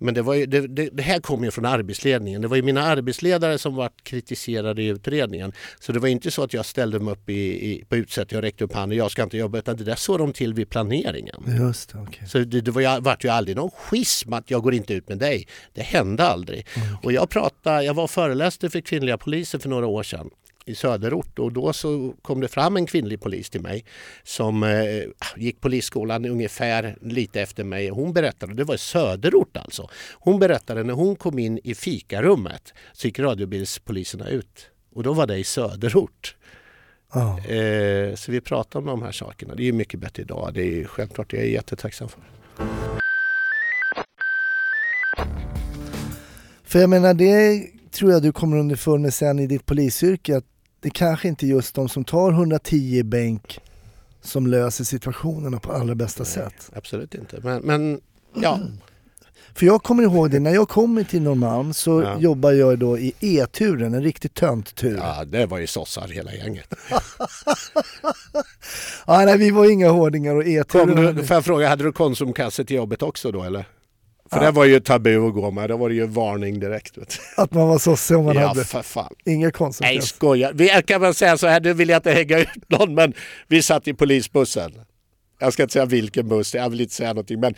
men det, var ju, det, det, det här kom ju från arbetsledningen. Det var ju mina arbetsledare som var kritiserade i utredningen. Så det var inte så att jag ställde mig upp i, i, på utsättning och räckte upp handen. Jag ska inte jobba. Utan det där såg de till vid planeringen. Just okej. Så det, det var ju, vart ju aldrig någon schism att jag går inte ut med dig. Det hände aldrig. Och jag pratade, jag var föreläste för kvinnliga poliser för några år sedan i söderort och då så kom det fram en kvinnlig polis till mig som eh, gick polisskolan ungefär lite efter mig. Hon berättade, det var i söderort alltså. Hon berättade när hon kom in i fikarummet så gick radiobilspoliserna ut och då var det i söderort. Ja. Eh, så vi pratar om de här sakerna. Det är mycket bättre idag. Det är självklart, jag är jättetacksam för. För jag menar det tror jag du kommer underfund med sen i ditt polisyrke att det kanske inte är just de som tar 110 i bänk som löser situationerna på allra bästa sätt. Absolut inte. Men, men ja, För jag kommer ihåg det, när jag kommer till Norrmalm så Ja. jobbar jag då i E-turen, en riktig tönttur. ja, det var ju sossar hela gänget. Ja, nej, vi var inga hårdingar och Kom E-turen... du, får jag fråga, hade du konsumkasse till jobbet också då eller? För det var ju tabu att gå med. Det var det ju varning direkt. Att man var sosse om man ja, hade för fan. inga Nej, konsumkasse. skoja. Vi jag kan väl säga så här, nu vill jag inte hänga ut någon, men vi satt i polisbussen. Jag ska inte säga vilken buss, jag vill inte säga någonting, men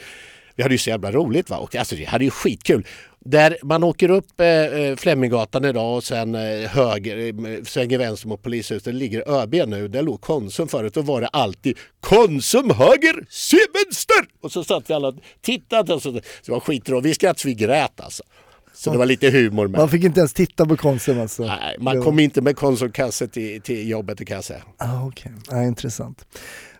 Vi hade ju så jävla roligt va. Och alltså, vi hade ju skitkul. Där man åker upp eh, eh, Fleminggatan idag och sen eh, höger, eh, svänger vänster mot polishuset. Det ligger ÖB nu. Där låg Konsum förut. Då var det alltid Konsum höger, se vänster! Och så satt vi alla och tittade. Och så, det var skitroligt. Vi skrattade så vi grät alltså. Så det var lite humor med. Man fick inte ens titta på Konsum alltså? Nej, man var- kom inte med Konsumkasse till, till jobbet det kan jag säga. Ah, Okej, ah, intressant.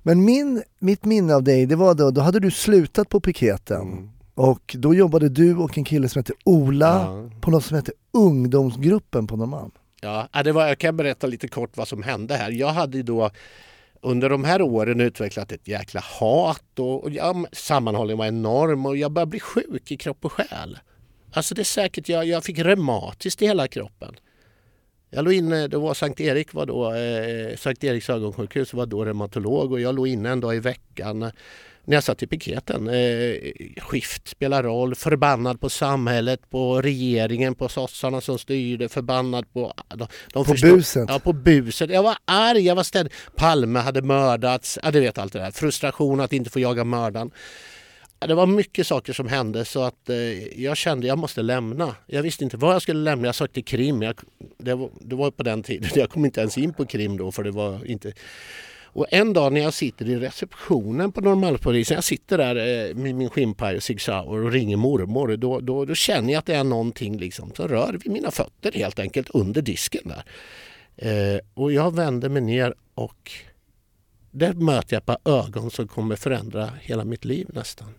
Men min, mitt minne av dig, det var då, då hade du slutat på piketen. Mm. Och då jobbade du och en kille som hette Ola Ja. på något som hette ungdomsgruppen på Norrmalm. Ja, ja, det var, jag kan berätta lite kort vad som hände här. Jag hade då under de här åren utvecklat ett jäkla hat och, och ja, sammanhållningen var enorm och jag började bli sjuk i kropp och själ. Alltså det är säkert, jag, jag fick reumatiskt i hela kroppen. Jag låg inne, det var Sankt Erik var då, eh, Sankt Eriks ögonsjukhus var då reumatolog och jag låg inne en dag i veckan när jag satt i piketen. Eh, skift spelar roll, förbannad på samhället, på regeringen, på sossarna som styrde, förbannad på... De, de På förstod- buset. Ja, på buset. Jag var arg, jag var ständig. Palme hade mördats, ja du vet allt det där. Frustration att inte få jaga mördaren. Det var mycket saker som hände så att eh, jag kände jag måste lämna. Jag visste inte vad jag skulle lämna. Jag sökte Krim. Jag, det, var, det var på den tiden. Jag kom inte ens in på Krim då för det var inte... Och en dag när jag sitter i receptionen på Norrmalmspolisen, jag sitter där eh, med min skinnpaj och Sig Sauer och ringer mormor, då, då, då känner jag att det är någonting liksom som rör vid mina fötter helt enkelt under disken där. Eh, och jag vänder mig ner och där möter jag ett par ögon som kommer förändra hela mitt liv nästan.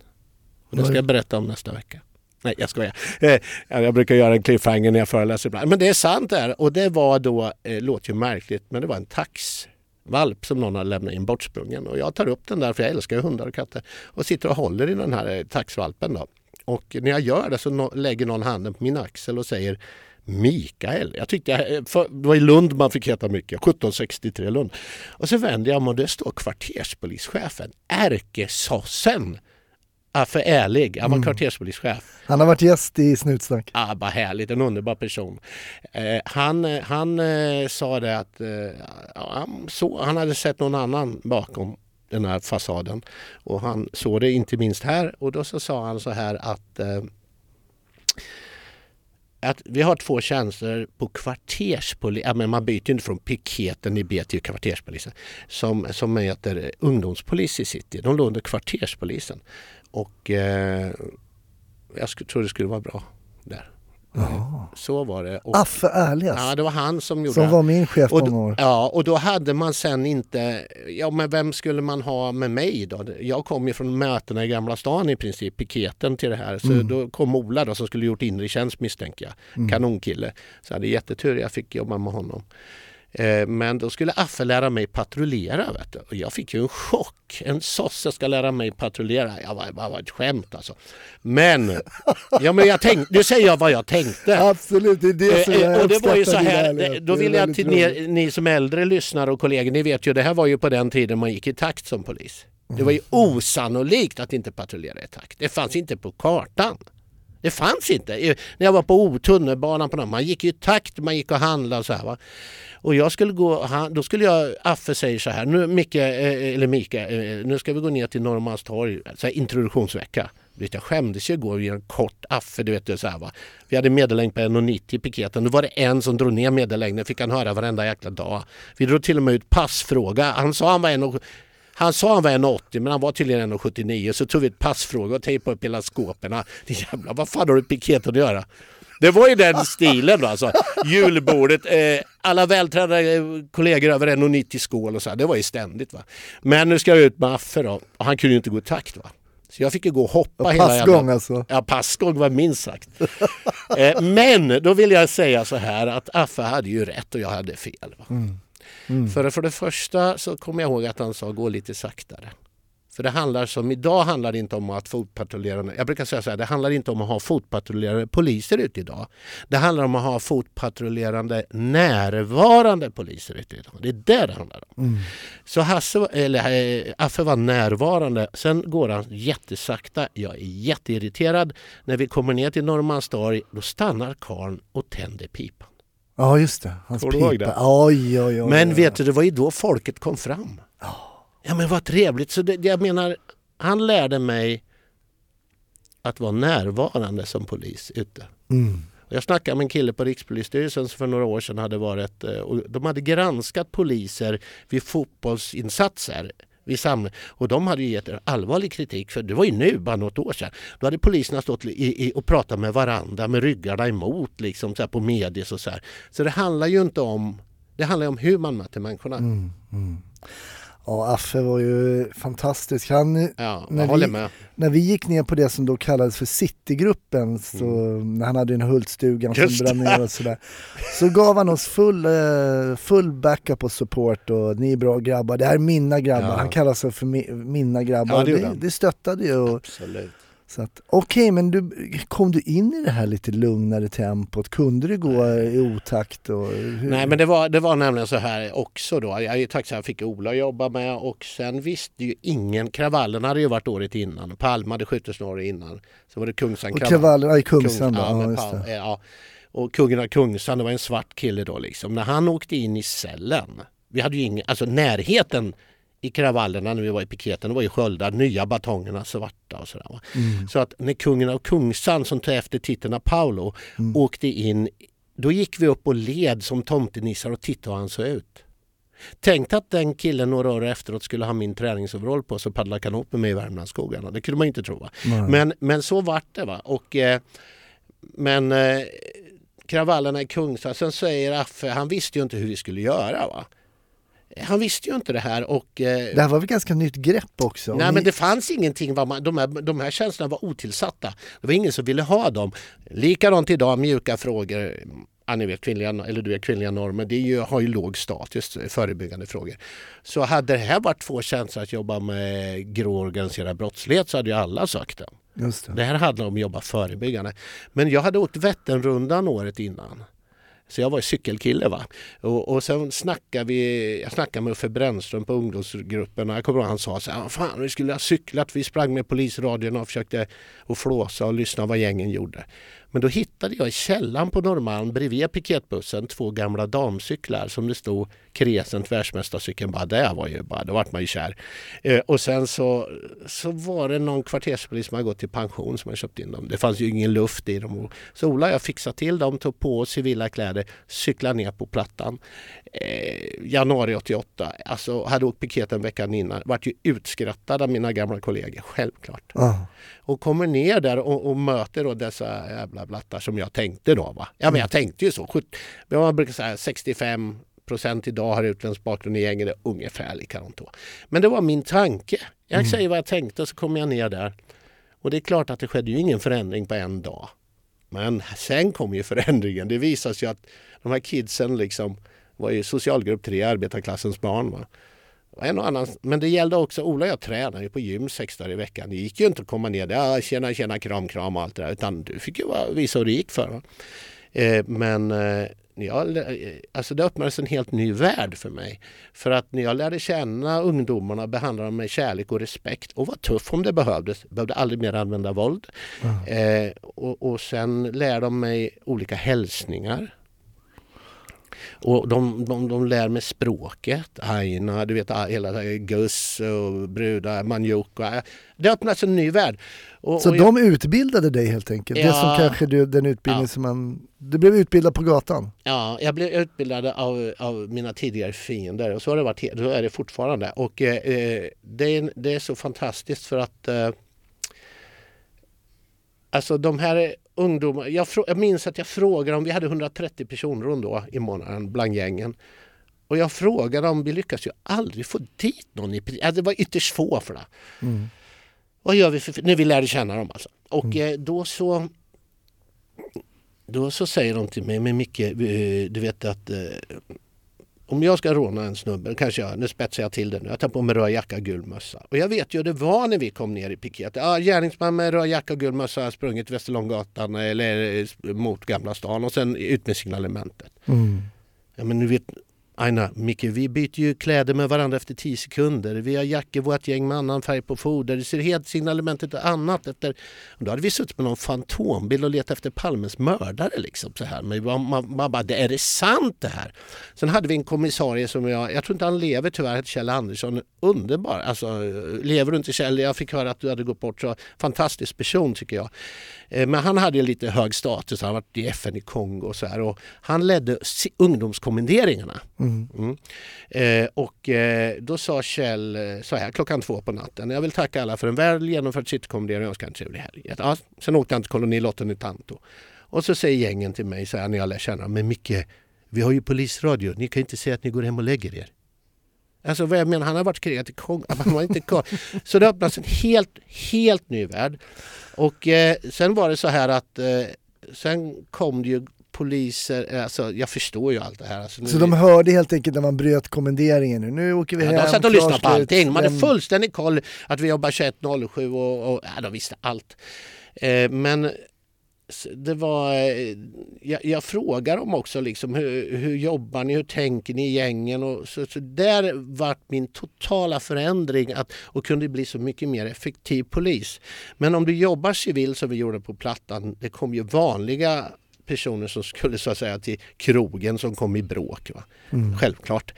Och det ska jag berätta om nästa vecka. Nej, jag skojar. Eh, jag brukar göra en cliffhanger när jag föreläser ibland. Men det är sant där. Och det var då, eh, låter ju märkligt, men det var en taxvalp som någon hade lämnat in bortsprungen. Och jag tar upp den där, för jag älskar hundar och katter, och sitter och håller i den här eh, taxvalpen då. Och när jag gör det så lägger någon handen på min axel och säger Mikael. Jag tyckte, jag- eh, för, det var i Lund man fick heta mycket, 1763 Lund. Och så vänder jag mig och det står kvarterspolischefen, ärkesossen. Affe Ärlig, han var kvarterspolischef. Han har varit gäst i Snutsnack. Ah, vad härligt, en underbar person. Eh, han eh, han eh, sa det att eh, ja, han, så, han hade sett någon annan bakom den här fasaden. Och han såg det inte minst här och då så sa han så här att eh, att vi har två tjänster på kvarterspolis, ja, men man byter inte från piketen i B till kvarterspolisen, som, som heter ungdomspolis i city. De låg under kvarterspolisen. Och eh, jag tror det skulle vara bra där. Så var det. Och, Affe Ärlias, ja, det var han som gjorde som var min chef och många år. ja, och då hade man sen inte, ja men vem skulle man ha med mig då? Jag kom ju från mötena i Gamla stan i princip, piketen till det här. Så Mm. då kom Ola då som skulle gjort inre tjänst misstänker jag. Kanonkille. Så jag hade jättetur, jag fick jobba med honom. Eh, Men då skulle Affe lära mig patrullera. Vet du. Och jag fick ju en chock. En sosse ska lära mig patrullera. Jag var, det var ett skämt alltså. Men, ja, men jag tänkte, nu säger jag vad jag tänkte. Absolut, det är det som Eh, jag eh, och det var ju så uppskattar här, då vill jag till ni, ni som äldre lyssnare och kollegor, ni vet ju det här var ju på den tiden man gick i takt som polis. Det var ju Mm. osannolikt att inte patrullera i takt. Det fanns inte på kartan. Det fanns inte. När jag var på O- tunnelbanan på man gick i takt, man gick och handlade och så här. Va? Och jag skulle gå, han, då skulle jag, Affe säger så här, nu Micke, eh, eh eller Mika, eh, nu ska vi gå ner till Norrmalmstorg, så här, introduktionsvecka. Vet, jag skämdes ju igår vid en kort Affe, du vet så här va. Vi hade medellängd på 1,90 i piketen. Då var det en som drog ner medellängden, fick han höra varenda jäkla dag. Vi drog till och med ut passfråga. Han sa han var en han sa han var 1,80 men han var tydligen 1,79 så tog vi ett passfråga och tejpade upp hela skåporna. Det jävla, vad fan har du med piketen att göra? Det var ju den stilen då alltså. Julbordet, eh, alla vältränade eh, kollegor över 1,90 skål och så här. Det var ju ständigt va. Men nu ska jag ut med Affe då och han kunde ju inte gå i takt va. Så jag fick ju gå och hoppa Och hela passgång jävla... alltså. Ja, passgång var minst sagt. eh, men då vill jag säga så här att Affe hade ju rätt och jag hade fel. Va? För, för det första så kommer jag ihåg att han sa gå lite saktare. För det handlar som idag handlar det inte om att fotpatrullerande, jag brukar säga så här, det handlar inte om att ha fotpatrullerande poliser ute idag. Det handlar om att ha fotpatrullerande närvarande poliser ute idag. Det är det det handlar om. Så Hasse, eller, eh, Affe var närvarande, sen går han jättesakta. Jag är jätteirriterad. När vi kommer ner till Norrmalmstorg då stannar karln och tänder pipan. Ja just det, hans Kommer pipa. det? Oj, oj, oj. Men oj. vet du, det var ju då folket kom fram. Ja men vad trevligt. Så det, jag menar, han lärde mig att vara närvarande som polis ute. Mm. Och jag snackade med en kille på Rikspolisstyrelsen som för några år sedan hade varit eh, och de hade granskat poliser vid fotbollsinsatser. Vi samlade, och de hade ju gett allvarlig kritik för det var ju nu, bara något år sedan. Då hade poliserna stått i, i, och pratat med varandra med ryggarna emot liksom så här på medier och så här. Så det handlar ju inte om det handlar om hur man möter människorna. Mm. Mm. Ja, Affe var ju fantastisk. Han, Ja, När vi- med. när vi gick ner på det som då kallades för Citygruppen, så, när han hade den Hultstugan som Mm. Just brann det. ner och sådär. Så gav han oss full, eh, full backup och support och ni är bra grabbar, det här är mina grabbar. Ja. Han kallar sig för mi, mina grabbar. Ja, det det, det stöttade ju. Absolut. Så att, Okej, men du, kom du in i det här lite lugnare tempot? Kunde du gå i otakt? Och, hur? Nej men det var, det var nämligen så här också då. Jag är tacksam jag fick Ola att jobba med och sen visste ju ingen, kravallen hade ju varit året innan. Palme hade skjutits några år innan. Så var det Kungsan och kravallerna i Kungsan Kung- då? ja, Ja, ja. Och kungen av Kungsan, det var en svart kille då liksom. När han åkte in i cellen, vi hade ju ingen, alltså närheten i kravallerna när vi var i piketen, det var ju sköldar, nya batongerna svarta och sådär. Mm. Så att när kungen av Kungsan som tog efter titeln av Paolo Mm. åkte in, då gick vi upp och led som tomtenissar och tittade hur han såg ut. Tänk att den killen några år efteråt skulle ha min träningsoverall på sig och paddla kanot med mig i Värmlandsskogarna. Det kunde man inte tro. Va? Men, men så vart det. Va? Och, eh, men eh, kravallerna i Kungsan, sen säger Affe, han visste ju inte hur vi skulle göra. Va? Han visste ju inte det här och eh, Det här var väl ganska nytt grepp också? Nej Ni- men det fanns ingenting, vad man, de, här, de här tjänsterna var otillsatta. Det var ingen som ville ha dem. Likadant idag, mjuka frågor. Ja, ni vet, kvinnliga, eller du vet, kvinnliga normer, det är ju, har ju låg status, förebyggande frågor. Så hade det här varit två tjänster att jobba med grå organiserad brottslighet så hade ju alla sökt dem. Just det. Det här handlar om att jobba förebyggande. Men jag hade åkt Vätternrundan året innan. Så jag var cykelkille va. Och, och sen snackade vi, jag snackade med Uffe Brännström på ungdomsgruppen och jag kommer ihåg han sa så här, fan vi skulle ha cyklat, vi sprang med polisradion och försökte och flåsa och lyssna vad gängen gjorde. Men då hittade jag i källaren på Norrmalm bredvid piketbussen två gamla damcyklar som det stod Crescent världsmästarcykeln. Bara det var ju bara, då vart man ju kär. Eh, och sen så, så var det någon kvarterspolis som hade gått i pension som hade köpt in dem. Det fanns ju ingen luft i dem. Så Ola och jag fixade till dem, tog på oss civila kläder, cyklade ner på Plattan. Eh, januari 88, alltså hade åkt piketen veckan innan. Vart ju utskrattad av mina gamla kollegor, självklart Ja. och kommer ner där och, och möter då dessa jävla blattar som jag tänkte då. Va? Ja men jag tänkte ju så. Sjut- men Man brukar säga 65 procent idag har utländsk bakgrund i gänget. Det är ungefär likadant då. Men det var min tanke. Jag säger vad jag tänkte så kom jag ner där. Och det är klart att det skedde ju ingen förändring på en dag. Men sen kom ju förändringen. Det visade sig att de här kidsen liksom var i socialgrupp 3, arbetarklassens barn. Va? En och annan, men det gällde också, Ola och jag tränade ju på gym sex dagar i veckan. Det gick ju inte att komma ner där, ja, tjena, tjena, kram, kram och allt det där. Utan du fick ju visa hur det gick för. Va? Eh, men eh, jag, lä- alltså det öppnades en helt ny värld för mig. För att när jag lärde känna ungdomarna, behandla dem med kärlek och respekt och var tuff om det behövdes. Behövde aldrig mer använda våld. Eh, och, och sen lär de mig olika hälsningar. Och de, de, de lär mig språket, aina, du vet hela det guss och brudar, manjuka. Det öppnas en ny värld. Och, Så och jag- de utbildade dig helt enkelt? Det Ja. som kanske du, den utbildning Ja. som man... Du blev utbildad på gatan? Ja, jag blev utbildad av, av mina tidigare fiender och så har det varit, så är det fortfarande. Och eh, eh, det, är, det är så fantastiskt för att eh, Alltså de här ungdomarna, jag, jag minns att jag frågade om, vi hade 130 personer då i månaden bland gängen. Och jag frågade om, vi lyckas ju aldrig få dit någon i Det var ytterst få för det. Mm. Vad gör vi för, när vi lärde känna dem alltså. Och eh, då så då så säger de till mig, men Micke, eh, du vet att eh, om jag ska råna en snubbe, kanske jag, nu spetsar jag till det nu, jag tar på mig röd jacka och gul mössa. Och jag vet ju hur det var när vi kom ner i piket. Ja, gärningsman med röd jacka och gul mössa har sprungit Västerlånggatan eller eh, mot Gamla stan och sen ut med signalementet. Mm. Ja, men nu vet, Aina, Micke, vi byter ju kläder med varandra efter 10 sekunder. Vi har jackor, vårt gäng med annan färg på foder. Det ser helt signalementet är annat. Efter... Då hade vi suttit med någon fantombild och letat efter Palmes mördare. Liksom, så här. Men man, man, man bara, är det sant det här? Sen hade vi en kommissarie som jag, jag tror inte han lever tyvärr, heter Kjell Andersson. Underbar, alltså lever du inte Kjell? Jag fick höra att du hade gått bort. Så fantastisk person tycker jag. Eh, men han hade ju lite hög status, han har varit i FN i Kongo och så här. Och han ledde ungdomskommenderingarna. Mm. mm. Eh, och eh, då sa Kjell eh, så här klockan två på natten. Jag vill tacka alla för en väl genomförd citykommendering och önska en trevlig helg. Ja, sen åkte han till kolonilotten i Tanto. Och så säger gängen till mig så här när jag lär känna Men Micke, vi har ju polisradio. Ni kan inte säga att ni går hem och lägger er. Alltså vad jag menar, han har varit kreativ i Kongo. Han var inte kvar. Så det öppnas en helt, helt ny värld. Och eh, sen var det så här att eh, sen kom det ju poliser, alltså jag förstår ju allt det här. Alltså, nu- Så de hörde helt enkelt när man bröt kommenderingen nu. Nu åker vi Ja, hem. de satt och lyssnade på allting. De hade fullständig koll att vi jobbar 21.07 och, och ja, de visste allt. Eh, men det var, eh, jag, jag frågar dem också liksom, hur, hur jobbar ni, hur tänker ni i gängen? Och så, så där vart min totala förändring att, och kunde bli så mycket mer effektiv polis. Men om du jobbar civil som vi gjorde på Plattan, det kom ju vanliga personer som skulle så att säga till krogen som kom i bråk. Va? Självklart.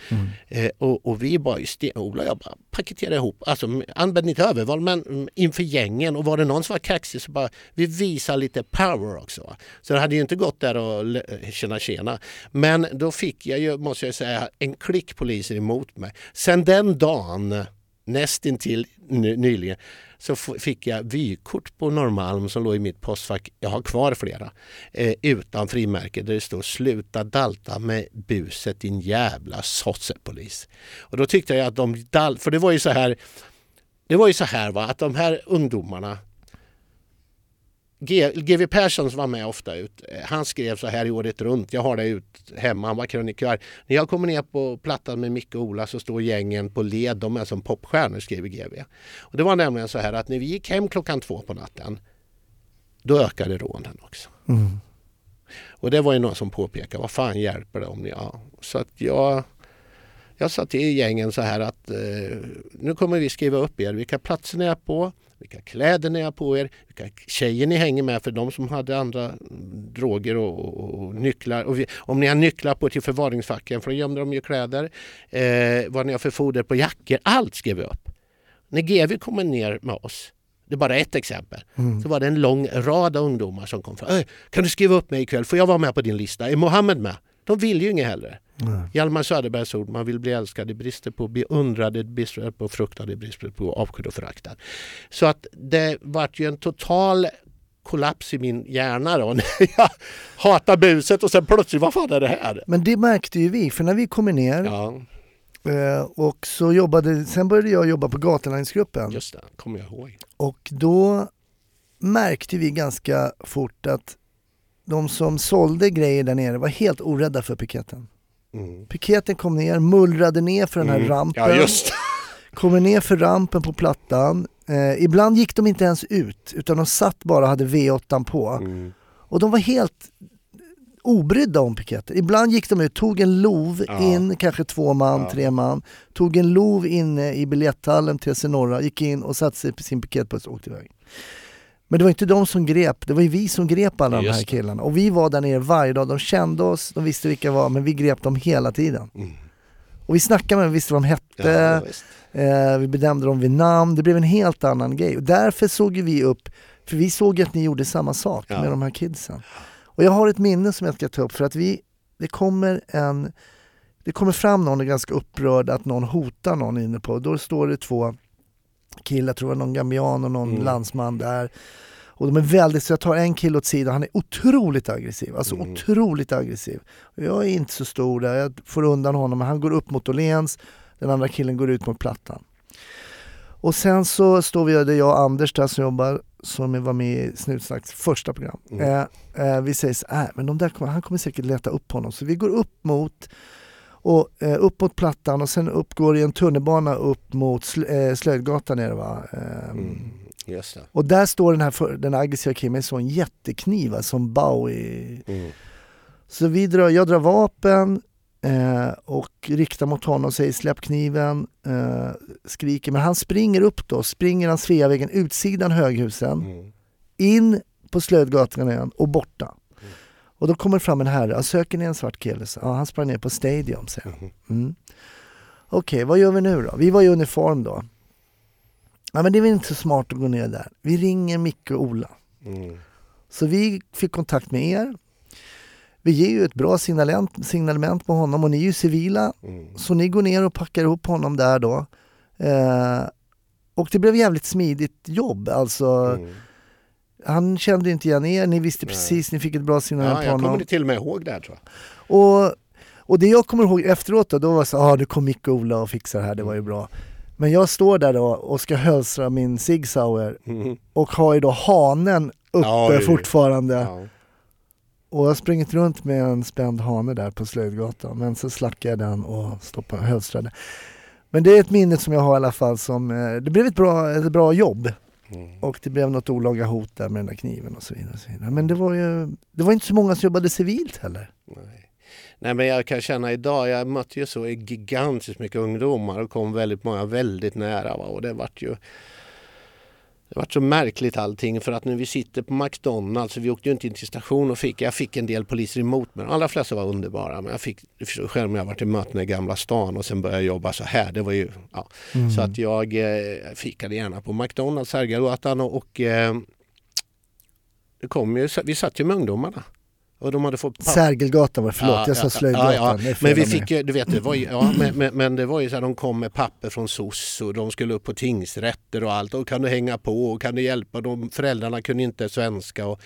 Eh, och, och vi bara i stenhåla, jag bara paketerade ihop, alltså använde inte övervåld men mm, inför gängen och var det någon som var kaxig så bara vi visar lite power också. Va? Så det hade ju inte gått där och le- tjena tjena. Men då fick jag ju, måste jag säga, en klick poliser emot mig. Sen den dagen nästintill ny, nyligen så fick jag vykort på Norrmalm som låg i mitt postfack. Jag har kvar flera. Eh, utan frimärke där det står sluta dalta med buset din jävla sossepolis. Och då tyckte jag att de dalt... för det var ju så här det var ju så här va, att de här ungdomarna GW Persson som var med ofta ut, eh, han skrev så här i året runt, jag har det ut hemma, han var krönikör. När jag kommer ner på plattan med Micke och Ola så står gängen på led, de är som popstjärnor skriver GW. Och det var nämligen så här att när vi gick hem klockan två på natten, då ökade rånen också. Mm. Och det var ju någon som påpekade, vad fan hjälper det om ni... Ja. Så att jag, jag sa till gängen så här att eh, nu kommer vi skriva upp er, vilka platser ni är på, vilka kläder ni har på er, vilka tjejer ni hänger med för de som hade andra mm, droger och, och, och nycklar. Och vi, om ni har nycklar på till förvaringsfacken, för då gömde de ju kläder, eh, vad ni har för foder på jackor, allt skrev vi upp. När GV kommer ner med oss, det är bara ett exempel, så var det en lång rad av ungdomar som kom fram. "Öj, Kan du skriva upp mig ikväll? Får jag vara med på din lista? Är Mohammed med? De vill ju inget heller. Hjalmar Söderbergs ord, man vill bli älskad, det brister på beundrad, det brister på fruktad, det brister på avskydd och föraktad. Så att det vart ju en total kollaps i min hjärna då när jag hatar buset och sen plötsligt, vad fan är det här? Men det märkte ju vi, för när vi kommer ner Ja, eh, och så jobbade, sen började jag jobba på gatulängdsgruppen just det, kommer jag ihåg. och då märkte vi ganska fort att de som sålde grejer där nere var helt orädda för piketen. Mm. Piketen kom ner, mullrade ner för den här Mm. rampen. Ja, kommer ner för rampen på plattan. Eh, ibland gick de inte ens ut utan de satt bara och hade V8 på. mm. Och de var helt obrydda om piketen. Ibland gick de ut, tog en lov Ja. in, kanske två man, Ja. tre man. Tog en lov inne i biljetthallen till Norra, gick in och satte sig på sin piketbuss och åkte iväg. Men det var inte de som grep, det var ju vi som grep alla de Just här det. killarna. Och vi var där nere varje dag, de kände oss, de visste vilka vi var, men vi grep dem hela tiden. Mm. Och vi snackade med dem, visste vad de hette, Ja. Eh, vi benämnde dem vid namn, det blev en helt annan grej. Och därför såg vi upp, för vi såg att ni gjorde samma sak Ja. med de här kidsen. Och jag har ett minne som jag ska ta upp för att vi, det kommer en, det kommer fram någon och är ganska upprörd att någon hotar någon inne på, då står det två killar, jag tror det var någon gambian och någon Mm. landsman där. Och de är väldigt, så jag tar en kille åt sidan, han är otroligt aggressiv, alltså Mm. otroligt aggressiv. Jag är inte så stor där, jag får undan honom, men han går upp mot Åhléns, den andra killen går ut mot plattan. Och sen så står vi, det är jag och Anders där som jobbar, som var med i Snutsnacks första program. Mm. Eh, eh, vi säger så här, men de där han kommer säkert leta upp honom. Så vi går upp mot och, eh, upp mot plattan och sen upp går det en tunnelbana upp mot sl eh, Slöjdgatan nere va. Eh, Mm. Just det. Och där står den här för, den aggressiva killen med en sån jättekniv va, som Bowie. Mm. Så vi drar, jag drar vapen eh, och riktar mot honom och säger släpp kniven, eh, skriker. Men han springer upp då, springer han Sveavägen, utsidan Höghusen, Mm. in på Slödgatan igen och borta. Och då kommer fram en herre, "Ja, söker ni en svart kille? Ja, han sprang ner på Stadium, säger han. Mm. Okej, vad gör vi nu då? Vi var i uniform då. Ja men det är väl inte så smart att gå ner där. Vi ringer Micke och Ola. Mm. Så vi fick kontakt med er. Vi ger ju ett bra signalement, signalement på honom och ni är ju civila. Mm. Så ni går ner och packar ihop honom där då. Eh, och det blev jävligt smidigt jobb. Alltså, Mm. Han kände inte igen er, ni visste Nej. precis, ni fick ett bra signalement Ja, på jag honom. kommer till och med ihåg det här tror jag. Och, och det jag kommer ihåg efteråt då, då var det så ah, det kom Micke och Ola och fixar det här, det var ju bra. Men jag står där då och ska hölstra min Sig Sauer Mm. och har ju då hanen uppe Oj. fortfarande. Ja. Och jag har sprungit runt med en spänd hane där på Slöjdgatan. Men så slackade jag den och stoppade hölstrade. Men det är ett minne som jag har i alla fall som, eh, det blev ett bra, ett bra jobb. Mm. Och det blev något olaga hot där med den där kniven och så vidare. Och så vidare. Men det var ju, det var inte så många som jobbade civilt heller. Nej. Nej men jag kan känna idag, jag mötte ju så gigantiskt mycket ungdomar och kom väldigt många väldigt nära. Va? Och det vart ju det vart så märkligt allting för att när vi sitter på McDonalds, vi åkte ju inte in till station och fick, jag fick en del poliser emot mig. De allra flesta var underbara men jag fick, själv när jag varit i möten i Gamla stan och sen började jobba så här. Det var ju, ja. Så att jag eh, fikade gärna på McDonalds, Sergelgatan och, och eh, det kom ju, vi satt ju med ungdomarna. Och de hade fått. Sergelgatan var det, förlåt Ja, jag sa Slöjdgatan. ja, ja. Men vi fick ju, du vet, det var ju, ja, men, men, men det var ju så här, de kom med papper från SOS och de skulle upp på tingsrätter och allt. Och kan du hänga på och kan du hjälpa dem? Föräldrarna kunde inte svenska. Och,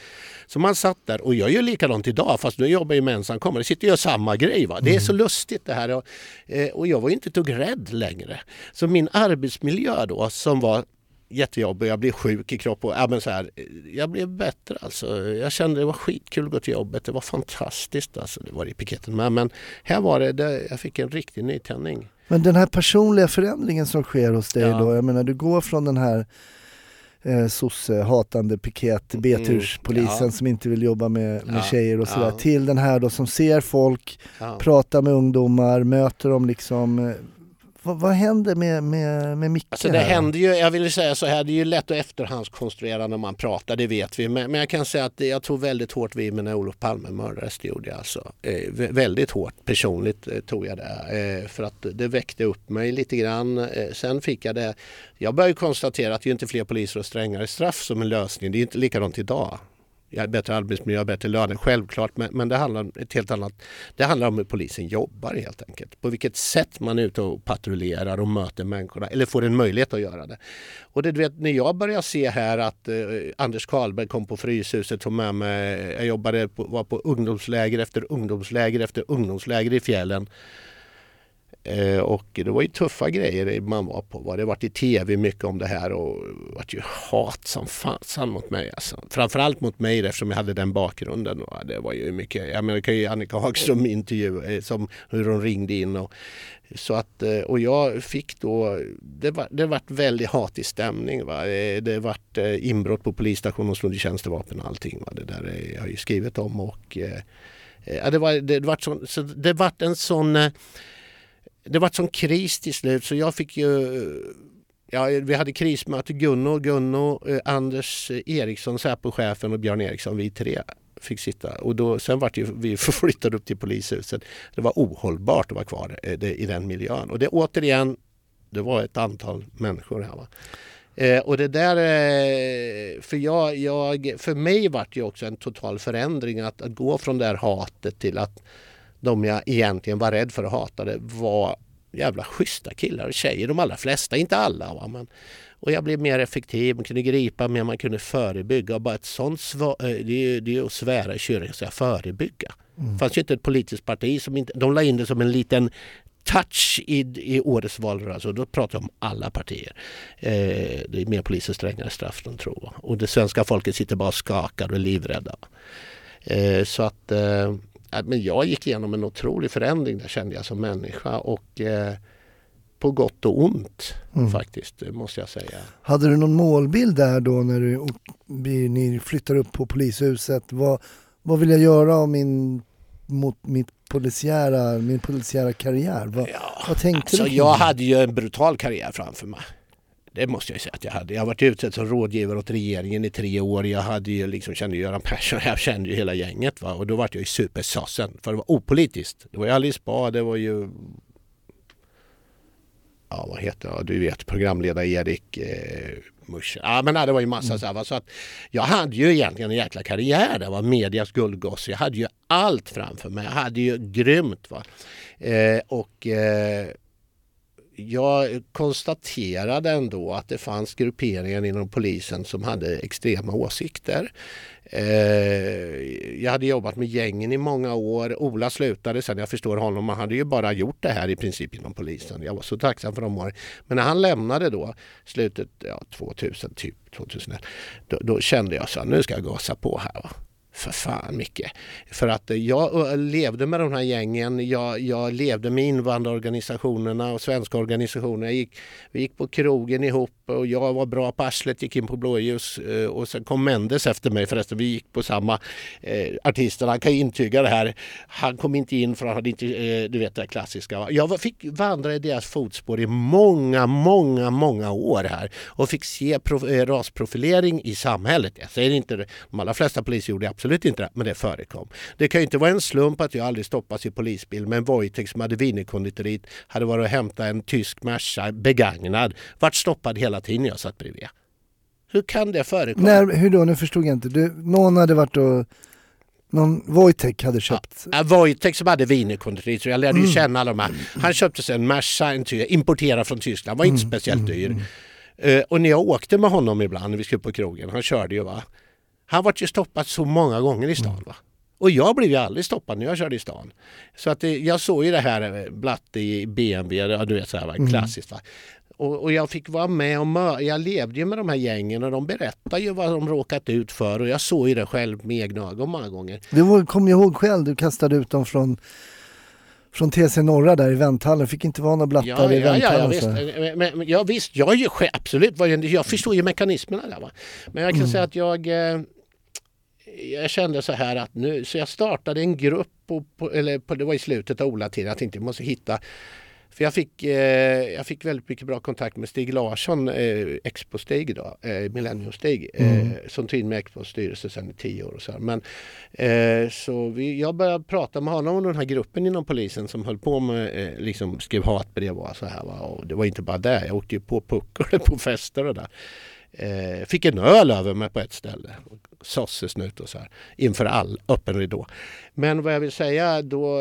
så man satt där och jag gör likadant idag fast nu jobbar jag med ensamkommande. Sitter och gör samma grej. Va? Det är så lustigt det här. Och, eh, och jag var ju inte ett rädd längre. Så min arbetsmiljö då som var jättejobbig, jag blev sjuk i kroppen. Ja, men så här, jag blev bättre alltså. Jag kände det var skitkul att gå till jobbet. Det var fantastiskt alltså. Det var i piketen med. Men här var det, det jag fick en riktig nytändning. Men den här personliga förändringen som sker hos dig Ja. då, jag menar du går från den här eh, sosse-hatande piket, B-turspolisen Mm, ja. som inte vill jobba med, med Ja, tjejer och sådär, ja. till den här då som ser folk, pratar med ungdomar, möter dem liksom. Vad, vad händer med, med, med Micke Alltså det här? händer ju, jag vill säga så här, det är ju lätt att efterhandskonstruera när man pratar, det vet vi. Men, men jag kan säga att det- jag tog väldigt hårt vid mig när Olof Palme mördades, det gjorde jag alltså. Eh, vä- väldigt hårt personligt eh, tog jag det. Eh, för att det väckte upp mig lite grann. Eh, sen fick jag det, jag började konstatera att det är inte fler poliser och strängare straff som en lösning. Det är inte likadant idag. Bättre arbetsmiljö, bättre löner, självklart. Men, men det handlar om ett helt annat. Det handlar om hur polisen jobbar helt enkelt. På vilket sätt man är ute och patrullerar och möter människorna. Eller får en möjlighet att göra det. Och det, du vet, när jag började se här att eh, Anders Karlberg kom på Fryshuset, tog med mig, jag jobbade på, var på ungdomsläger efter ungdomsläger efter ungdomsläger i fjällen. Eh, och det var ju tuffa grejer man var på. Det varit i tv mycket om det här och det var ju hat som fasen mot mig. Alltså. Framförallt mot mig eftersom jag hade den bakgrunden. Det var ju mycket, jag menar, kan ju Annika Hagström intervju eh, som hur hon ringde in och så att, eh, och jag fick då, det var, det vart väldigt hatig stämning. Va? Det vart inbrott på polisstationen och snodde tjänstevapen och allting. Va? Det där är, jag har ju skrivit om och ja, det, var, det, vart så, så det vart en sån det var sån kris till slut så jag fick ju eh, Ja, vi hade krismöte Gunno, Gunno, eh, Anders eh, Eriksson, Säpochefen och Björn Eriksson, vi tre fick sitta. Och då, sen vart vi förflyttade upp till polishuset. Det var ohållbart att vara kvar eh, det, i den miljön. Och det återigen, det var ett antal människor här. Va? Eh, och det där, eh, för, jag, jag, för mig vart det också en total förändring att, att gå från det här hatet till att de jag egentligen var rädd för att hata det var jävla schyssta killar och tjejer, de allra flesta, inte alla. Va? Men, och jag blev mer effektiv, man kunde gripa mer, man kunde förebygga. Och bara ett sånt sva, eh, det, är, ju- det är att svära i kyrkan, säga förebygga. Det fanns ju inte ett politiskt parti som inte, de la in det som en liten touch i, i årets valrörelse och då pratar jag om alla partier. Eh, det är mer poliser strängare straff de tror. Och det svenska folket sitter bara och skakar och är livrädda. Eh, så att eh, men jag gick igenom en otrolig förändring där kände jag som människa och eh, på gott och ont Mm. faktiskt det måste jag säga. Hade du någon målbild där då när du, ni flyttar upp på polishuset? Vad, vad vill jag göra av min, mot mitt polisiära, min polisiära karriär? Vad, Ja, vad tänkte alltså, du? jag hade ju en brutal karriär framför mig. Det måste jag ju säga att jag hade. Jag har varit ute som rådgivare åt regeringen i tre år. Jag hade ju liksom, kände Göran Persson, jag kände ju hela gänget. Va? Och då var jag ju supersossen. För det var opolitiskt. Det var ju Alice Bah, det var ju... Ja, vad heter det? Du vet, programledare Erik eh. Ja, men nej, det var ju massa Mm. så här, va? Så att jag hade ju egentligen en jäkla karriär. Det var medias guldgosse. Jag hade ju allt framför mig. Jag hade ju grymt. Va? Eh, och... Eh, jag konstaterade ändå att det fanns grupperingar inom polisen som hade extrema åsikter. Eh, jag hade jobbat med gängen i många år. Ola slutade sen, jag förstår honom, han hade ju bara gjort det här i princip inom polisen. Jag var så tacksam för de åren. Men när han lämnade då, slutet ja, 2000, typ 2001, då, då kände jag så här, nu ska jag gasa på här. Va? För fan Micke. För att jag levde med de här gängen, jag, jag levde med invandrarorganisationerna och svenska organisationer. Jag gick, vi gick på krogen ihop och jag var bra på arslet, gick in på blåljus eh, och sen kom Mendes efter mig förresten. Vi gick på samma eh, artister, han kan ju intyga det här. Han kom inte in för han hade inte, eh, du vet det klassiska. Jag fick vandra i deras fotspår i många, många, många år här och fick se eh, rasprofilering i samhället. Jag säger inte det, de allra flesta poliser gjorde absolut inte det, men det förekom. Det kan ju inte vara en slump att jag aldrig stoppas i polisbil med en Wojtek som hade wienerkonditoriet, hade varit och hämtat en tysk Merca begagnad, vart stoppad hela tiden jag satt bredvid. Hur kan det förekomma? När, hur då? Nu förstod jag inte. Du, någon hade varit och... Någon Wojtek hade köpt... Ja, Wojtek som hade wienerkonditoriet, så jag lärde ju Mm. känna alla de här. Han köpte sig en Merca, en ty- importerad från Tyskland, var inte Mm. speciellt dyr. Eh, och när jag åkte med honom ibland när vi skulle på krogen, han körde ju va. Han var ju stoppad så många gånger i stan va. Och jag blev ju aldrig stoppad när jag körde i stan. Så att det, jag såg ju det här eh, blatt i BMW, ja, du vet så här, va? klassiskt. Va? Och, och jag fick vara med och jag levde ju med de här gängen och de berättade ju vad de råkat ut för och jag såg ju det själv med egna ögon många gånger. Du var- kom ju ihåg själv, du kastade ut dem från, från TC Norra där i vänthallen. Fick inte vara några blattar Ja, i ja, ja, ja, vänthallen. visst. Men, men, men, ja, visst, jag är ju absolut, jag, förstår ju mekanismerna där. Va? Men jag kan Mm. säga att jag, eh, jag kände så här att nu, så jag startade en grupp, på, på, eller på, det var i slutet av Ola-tiden, jag tänkte jag måste hitta för jag fick, eh, jag fick väldigt mycket bra kontakt med Stig Larsson, eh, Expo-Stig idag, eh, Millennium-Stig, eh, som tog in med Expos styrelse sedan i tio år. Och så här. Men, eh, så vi, jag började prata med honom om den här gruppen inom polisen som höll på med, eh, liksom skrev hatbrev och så här. Va? Och det var inte bara det, jag åkte ju på puckor på fester och där. Eh, fick en öl över mig på ett ställe. Sossesnut och så här. Inför all öppen ridå. Men vad jag vill säga då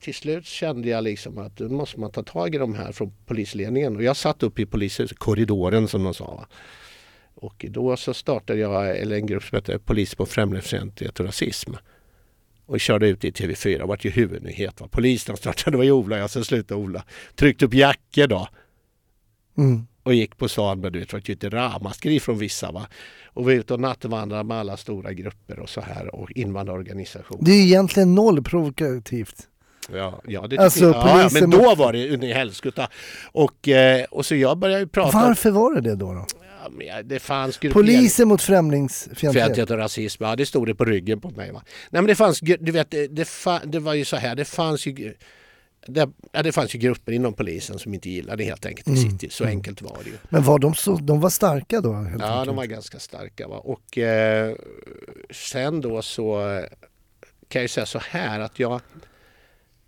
till slut kände jag liksom att nu måste man ta tag i de här från polisledningen. Och jag satt upp i poliskorridoren som de sa. Va? Och då så startade jag eller en grupp som heter Polis på främlingsfientlighet och rasism. Och körde ut i TV4, Det var ju huvudnyhet. Va? Polisen startade, det var ju Ola, jag sen slutade Ola. Tryckte upp jackor då Mm och gick på stan med du vet, det var ju ramaskri från vissa. Va? Och var ute och nattvandrade med alla stora grupper och så här och invandrarorganisationer. Det är egentligen noll provokativt. Ja, ja, det Alltså, jag. Ja, ja, polisen men då var det under i helskotta. Och, eh, och så jag började ju prata. Varför var det det då? då? Ja, men det fanns Poliser mot främlingsfientlighet. Fientlighet och rasism, ja det stod det på ryggen på mig. Va? Nej men det fanns, du vet, det, det, det var ju så här, det fanns ju det, ja, det fanns ju grupper inom polisen som inte gillade helt enkelt i Mm. city. Så enkelt var det ju. Men var de så, de var starka då? Ja, enkelt. de var ganska starka. Va? Och eh, sen då så eh, kan jag säga så här att jag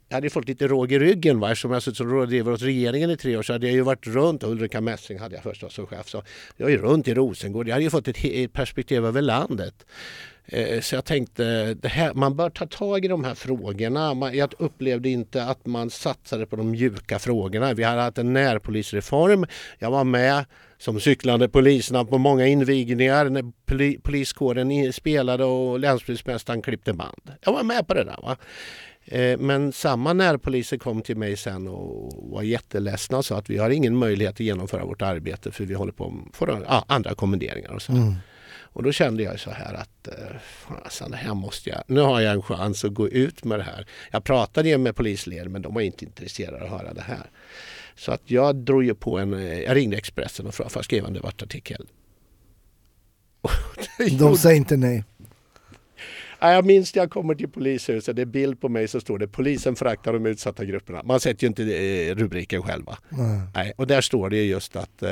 jag hade ju fått lite råg i ryggen va? eftersom jag suttit som rådgivare åt regeringen i tre år så hade jag ju varit runt, Ulrika Messing hade jag först som chef, så jag är ju runt i Rosengård. Jag hade ju fått ett, ett perspektiv över landet. Eh, så jag tänkte, det här, man bör ta tag i de här frågorna. Jag upplevde inte att man satsade på de mjuka frågorna. Vi hade haft en närpolisreform. Jag var med som cyklande poliserna på många invigningar när poli, poliskåren spelade och länspolismästaren klippte band. Jag var med på det där. Va? Eh, men samma närpoliser kom till mig sen och var jätteledsna och sa att vi har ingen möjlighet att genomföra vårt arbete för vi håller på med andra kommenderingar och så. Mm. Och då kände jag så här att eh, fasen, det här måste jag, nu har jag en chans att gå ut med det här. Jag pratade ju med polisledningen men de var inte intresserade av att höra det här. Så att jag drog ju på en, eh, jag ringde Expressen och frågade, får jag skriva en debattartikel? De säger inte nej. Ja, Jag minns när jag kommer till polishuset, det är bild på mig så står det polisen föraktar de utsatta grupperna. Man sätter ju inte eh, rubriken själva. Nej, och där står det ju just att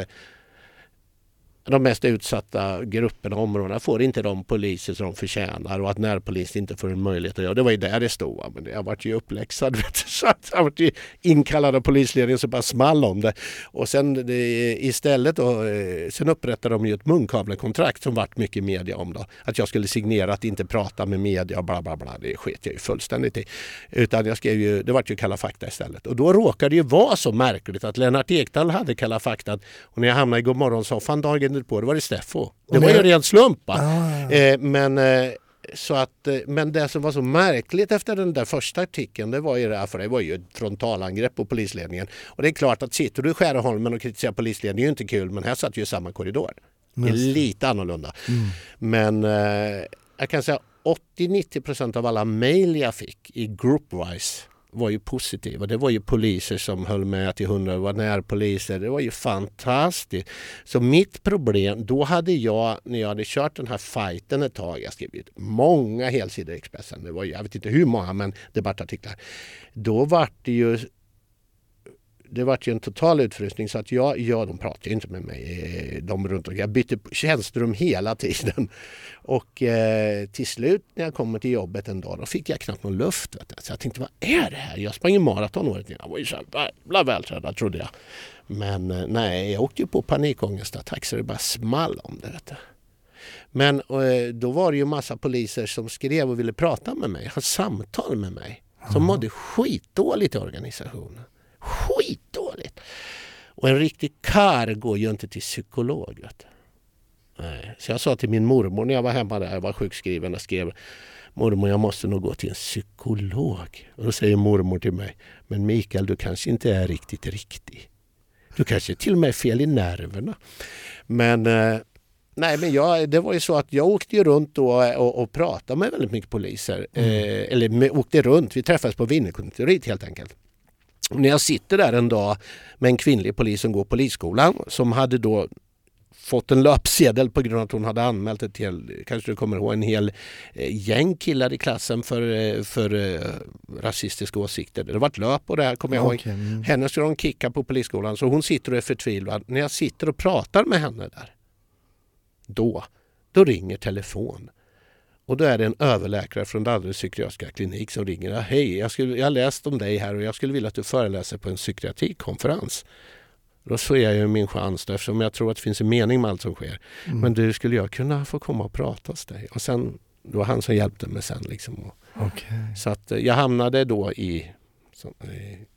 de mest utsatta grupperna och områdena får inte de poliser som de förtjänar och att närpolisen inte får en möjlighet att göra det. var ju där det stod. Men jag vart ju uppläxad. Vet du, så att jag vart ju inkallad av polisledningen så bara small om det. Och sen det, istället då, eh, sen upprättade de ju ett munkavlekontrakt som vart mycket media om då. Att jag skulle signera att inte prata med media och bla bla bla. Det sket jag ju fullständigt i. Utan jag skrev ju, det vart ju Kalla fakta istället. Och då råkade det ju vara så märkligt att Lennart Ekdal hade Kalla fakta och när jag hamnade i Godmorgonsoffan dagen på, då var det Steffo. Det var ju det- ren slump. Ah. Eh, men, eh, så att, eh, men det som var så märkligt efter den där första artikeln det var ju det för det var ju ett frontalangrepp på polisledningen. Och det är klart att sitter du i Skärholmen och kritiserar polisledningen är ju inte kul men här satt ju i samma korridor. Det är lite annorlunda. Men eh, jag kan säga 80-90% av alla mejl jag fick i groupwise var ju positiva. Det var ju poliser som höll med till hundra, det var närpoliser. Det var ju fantastiskt. Så mitt problem, då hade jag, när jag hade kört den här fighten ett tag, jag skrev ut många helsidor i Expressen, det var ju, jag vet inte hur många, men debattartiklar. Då var det ju det vart ju en total utfrysning så att jag, ja, de pratade inte med mig, eh, de runt omkring. Jag bytte tjänsterum hela tiden. Och eh, till slut när jag kommer till jobbet en dag, då fick jag knappt någon luft. Så jag tänkte, vad är det här? Jag sprang ju maraton året innan. Jag var ju så jävla vältränad trodde jag. Men eh, nej, jag åkte ju på panikångestattack så det bara small om det. Vet. Men eh, då var det ju massa poliser som skrev och ville prata med mig, ha samtal med mig. Som mådde skitdåligt i organisationen. Skitdåligt! Och en riktig kar går ju inte till psykolog. Nej. Så jag sa till min mormor när jag var hemma där, jag var sjukskriven och skrev Mormor, jag måste nog gå till en psykolog. Och då säger mormor till mig, men Mikael, du kanske inte är riktigt riktig. Du kanske till och med är fel i nerverna. Men eh, Nej men jag, det var ju så att jag åkte ju runt då och, och pratade med väldigt mycket poliser. Eh, eller med, åkte runt, vi träffades på Vinnerkonditoriet helt enkelt. När jag sitter där en dag med en kvinnlig polis som går polisskolan som hade då fått en löpsedel på grund av att hon hade anmält ett hel, kanske du kommer ihåg, en hel eh, gäng killar i klassen för, eh, för eh, rasistiska åsikter. Det var ett löp och det här kommer jag ihåg. Okej, mm. Henne skulle de kicka på polisskolan så hon sitter och är förtvivlad. När jag sitter och pratar med henne där, då, då ringer telefon. Och då är det en överläkare från Danderyds psykiatriska klinik som ringer. Hej, jag, skulle, jag har läst om dig här och jag skulle vilja att du föreläser på en psykiatrikonferens. Då ser jag ju min chans då, eftersom jag tror att det finns en mening med allt som sker. Men du, skulle jag kunna få komma och prata hos dig? Och sen, det var han som hjälpte mig sen. Liksom. Och- Okej. så att eh, jag hamnade då i som,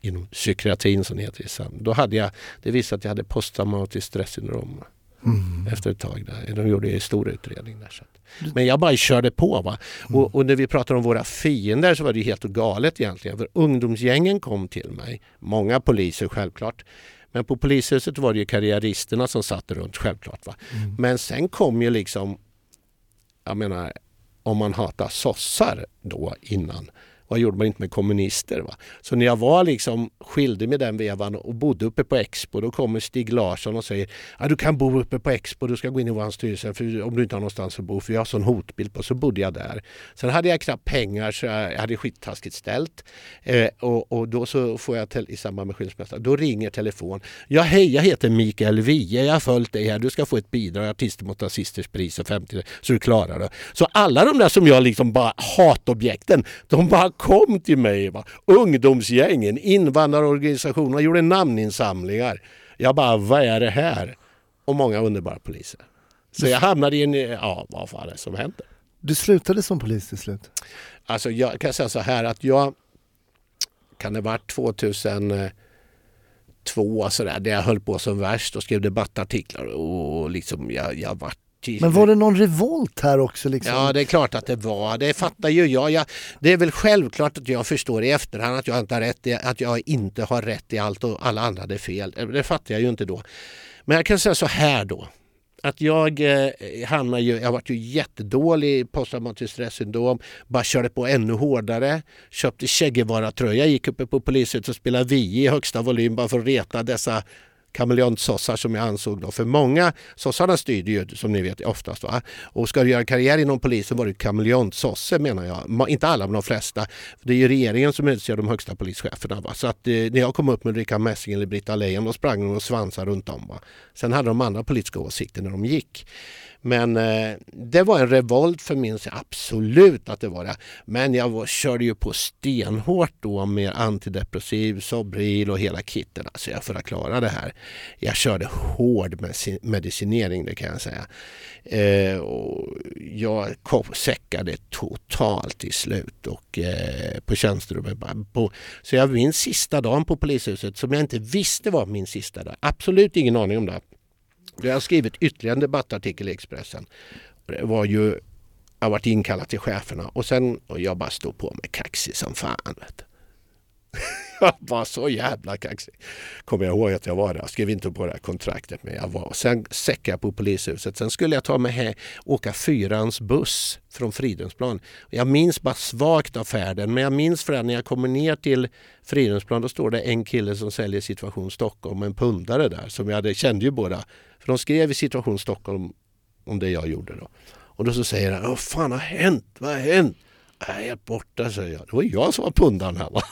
inom psykiatrin som det heter i. Då hade jag, det visade att jag hade posttraumatiskt stressyndrom Mm. efter ett tag. Där. De gjorde en stor utredning där. Så. Men jag bara körde på. Va? Och, och när vi pratar om våra fiender så var det helt galet egentligen. För ungdomsgängen kom till mig. Många poliser självklart. Men på polishuset var det ju karriäristerna som satt runt självklart. Va? Men sen kom ju liksom, jag menar, om man hatar sossar då innan, vad gjorde man inte med kommunister? Va? Så när jag var liksom skilde med den vevan och bodde uppe på Expo, då kommer Stig Larsson och säger att du kan bo uppe på Expo, du ska gå in i vår styrelse för om du inte har någonstans att bo, för jag har sån hotbild på. Så bodde jag där. Sen hade jag knappt pengar så jag hade skittaskigt ställt. Eh, och, och då så får jag i samband med skilsmässan. då ringer telefon. Ja hej, jag heter Mikael Wiehe, jag har följt dig här, du ska få ett bidrag, Artister mot rasisters pris och 50 så du klarar det. Så alla de där som jag liksom bara hatobjekten, de bara kom till mig. Va? Ungdomsgängen, invandrarorganisationer, gjorde namninsamlingar. Jag bara, vad är det här? Och många underbara poliser. Så jag hamnade i en, ja vad fan är det som händer? Du slutade som polis till slut? Alltså jag kan säga så här att jag kan det varit 2002 sådär, där jag höll på som värst och skrev debattartiklar och liksom jag, jag vart Men var det någon revolt här också? Liksom? Ja, det är klart att det var. Det fattar ju jag. jag. Det är väl självklart att jag förstår i efterhand att jag inte har rätt i, att jag inte har rätt i allt och alla andra hade fel. Det fattar jag ju inte då. Men jag kan säga så här då. Att jag eh, hamnar ju, jag varit ju jättedålig i posttraumatiskt stressyndrom, bara körde på ännu hårdare, köpte Che Guevara-tröja, gick uppe på polishuset och spelade vi i högsta volym bara för att reta dessa kameleontsossar som jag ansåg då. För många, sossarna styrde ju som ni vet oftast. Va? Och ska du göra karriär inom polisen var du kameleontsosse menar jag. Inte alla men de flesta. Det är ju regeringen som utser de högsta polischeferna. Va? Så att eh, när jag kom upp med Ulrika Messing eller Britta Lejon då sprang de och svansade runt om. Va? Sen hade de andra politiska åsikter när de gick. Men eh, det var en revolt för min absolut att det var det. Men jag var, körde ju på stenhårt då med antidepressiv, Sobril och hela kitten alltså jag för att klara det här. Jag körde hård medicinering det kan jag säga. Eh, och jag kom, säckade totalt till slut och eh, på tjänsterummet. På, så jag min sista dagen på polishuset som jag inte visste var min sista dag. Absolut ingen aning om det. Jag har skrivit ytterligare en debattartikel i Expressen. Det var ju, jag har varit inkallad till cheferna och sen och jag bara stod på mig kaxig som fan. Vet du. Jag var så jävla kaxig. Kommer jag ihåg att jag var där. Jag skrev inte på det här kontraktet men jag var. Sen säckade jag på polishuset. Sen skulle jag ta mig här, åka fyrans buss från Fridhemsplan. Jag minns bara svagt av färden men jag minns för det när jag kommer ner till Fridhemsplan då står det en kille som säljer Situation Stockholm, en pundare där som jag hade, kände ju båda. För de skrev i Situation Stockholm om det jag gjorde då. Och då så säger han, vad fan har hänt? Vad har hänt? Jag är helt borta, säger jag. Det var jag som var pundaren här va.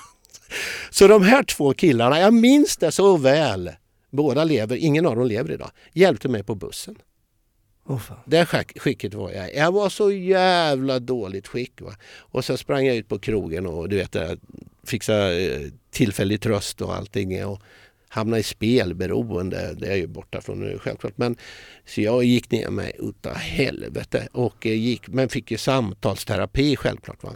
Så de här två killarna, jag minns det så väl. Båda lever, ingen av dem lever idag. Hjälpte mig på bussen. Åh, fan. Det skick- skicket var jag. Jag var så jävla dåligt skick. Va? Och så sprang jag ut på krogen och du vet, jag fixade eh, tillfällig tröst och allting. Och hamnade i spelberoende. Det är jag ju borta från nu självklart. Men, så jag gick ner mig utav helvete. Och eh, gick, men fick ju samtalsterapi självklart. Va?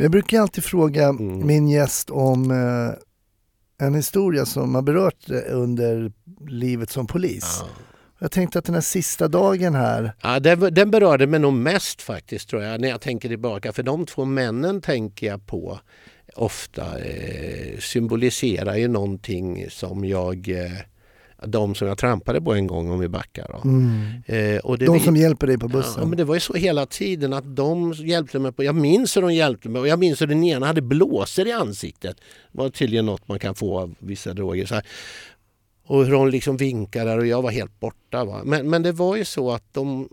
Jag brukar alltid fråga Mm. min gäst om eh, en historia som har berört eh, under livet som polis. Ja. Jag tänkte att den här sista dagen här, Ja, den, den berörde mig nog mest faktiskt tror jag när jag tänker tillbaka. För de två männen tänker jag på ofta eh, symboliserar ju någonting som jag eh, de som jag trampade på en gång om vi backar. Då. Eh, och det de vi- som hjälper dig på Ja, bussen. men det var ju så hela tiden att de hjälpte mig. På, jag minns hur de hjälpte mig och jag minns hur den ena hade blåsor i ansiktet. Det var tydligen något man kan få av vissa droger. Så här. Och hur de liksom vinkade och jag var helt borta. Va? Men, men det var ju så att de,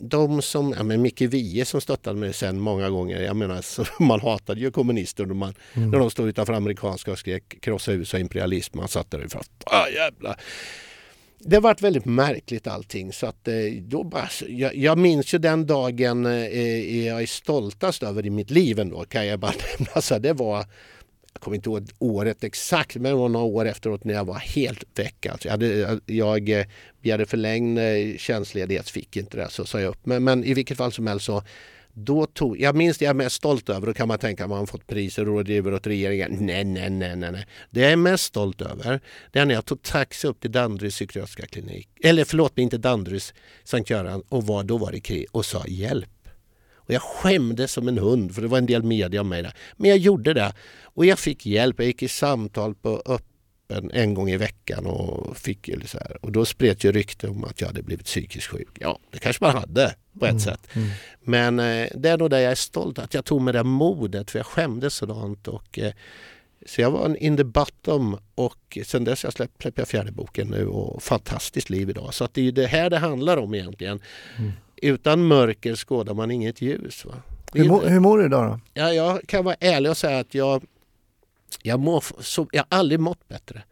de som, ja men Micke Wiehe som stöttade mig sen många gånger, jag menar så, man hatade ju kommunister när, man, när de stod utanför amerikanska och skrek krossa USA imperialism. Man satt där och fast, ah, jävlar. Det varit väldigt märkligt allting så att eh, då bara, jag, jag minns ju den dagen eh, jag är stoltast över i mitt liv ändå kan jag bara nämna. Så det var, jag kommer inte ihåg året exakt men det var några år efteråt när jag var helt väck. Alltså jag, hade, jag begärde förlängd eh, tjänstledighet, fick inte det så sa jag upp. Men, men i vilket fall som helst så då tog, jag minns det jag är mest stolt över, då kan man tänka att man har fått priser och rådgivare åt regeringen. Nej, nej, nej, nej, nej. Det jag är mest stolt över, det är när jag tog taxi upp till Danderyds psykiatriska klinik. Eller förlåt mig, inte Danderyds, Sankt Göran och var, då var det krig och sa hjälp. Och jag skämdes som en hund för det var en del media om mig där. Men jag gjorde det och jag fick hjälp. Jag gick i samtal på öppen en gång i veckan och fick ju så här. Och då spreds ju rykte om att jag hade blivit psykiskt sjuk. Ja, det kanske man hade på ett sätt. Men eh, det är nog där jag är stolt att jag tog med det modet för jag skämdes sådant. Och, eh, så jag var en in the bottom och sen dess jag släpp, släpper jag fjärde boken nu och fantastiskt liv idag. Så att det är ju det här det handlar om egentligen. Utan mörker skådar man inget ljus. Va? Hur, må, hur mår du idag då? Ja, jag kan vara ärlig och säga att jag, jag, mår så, jag har aldrig mått bättre.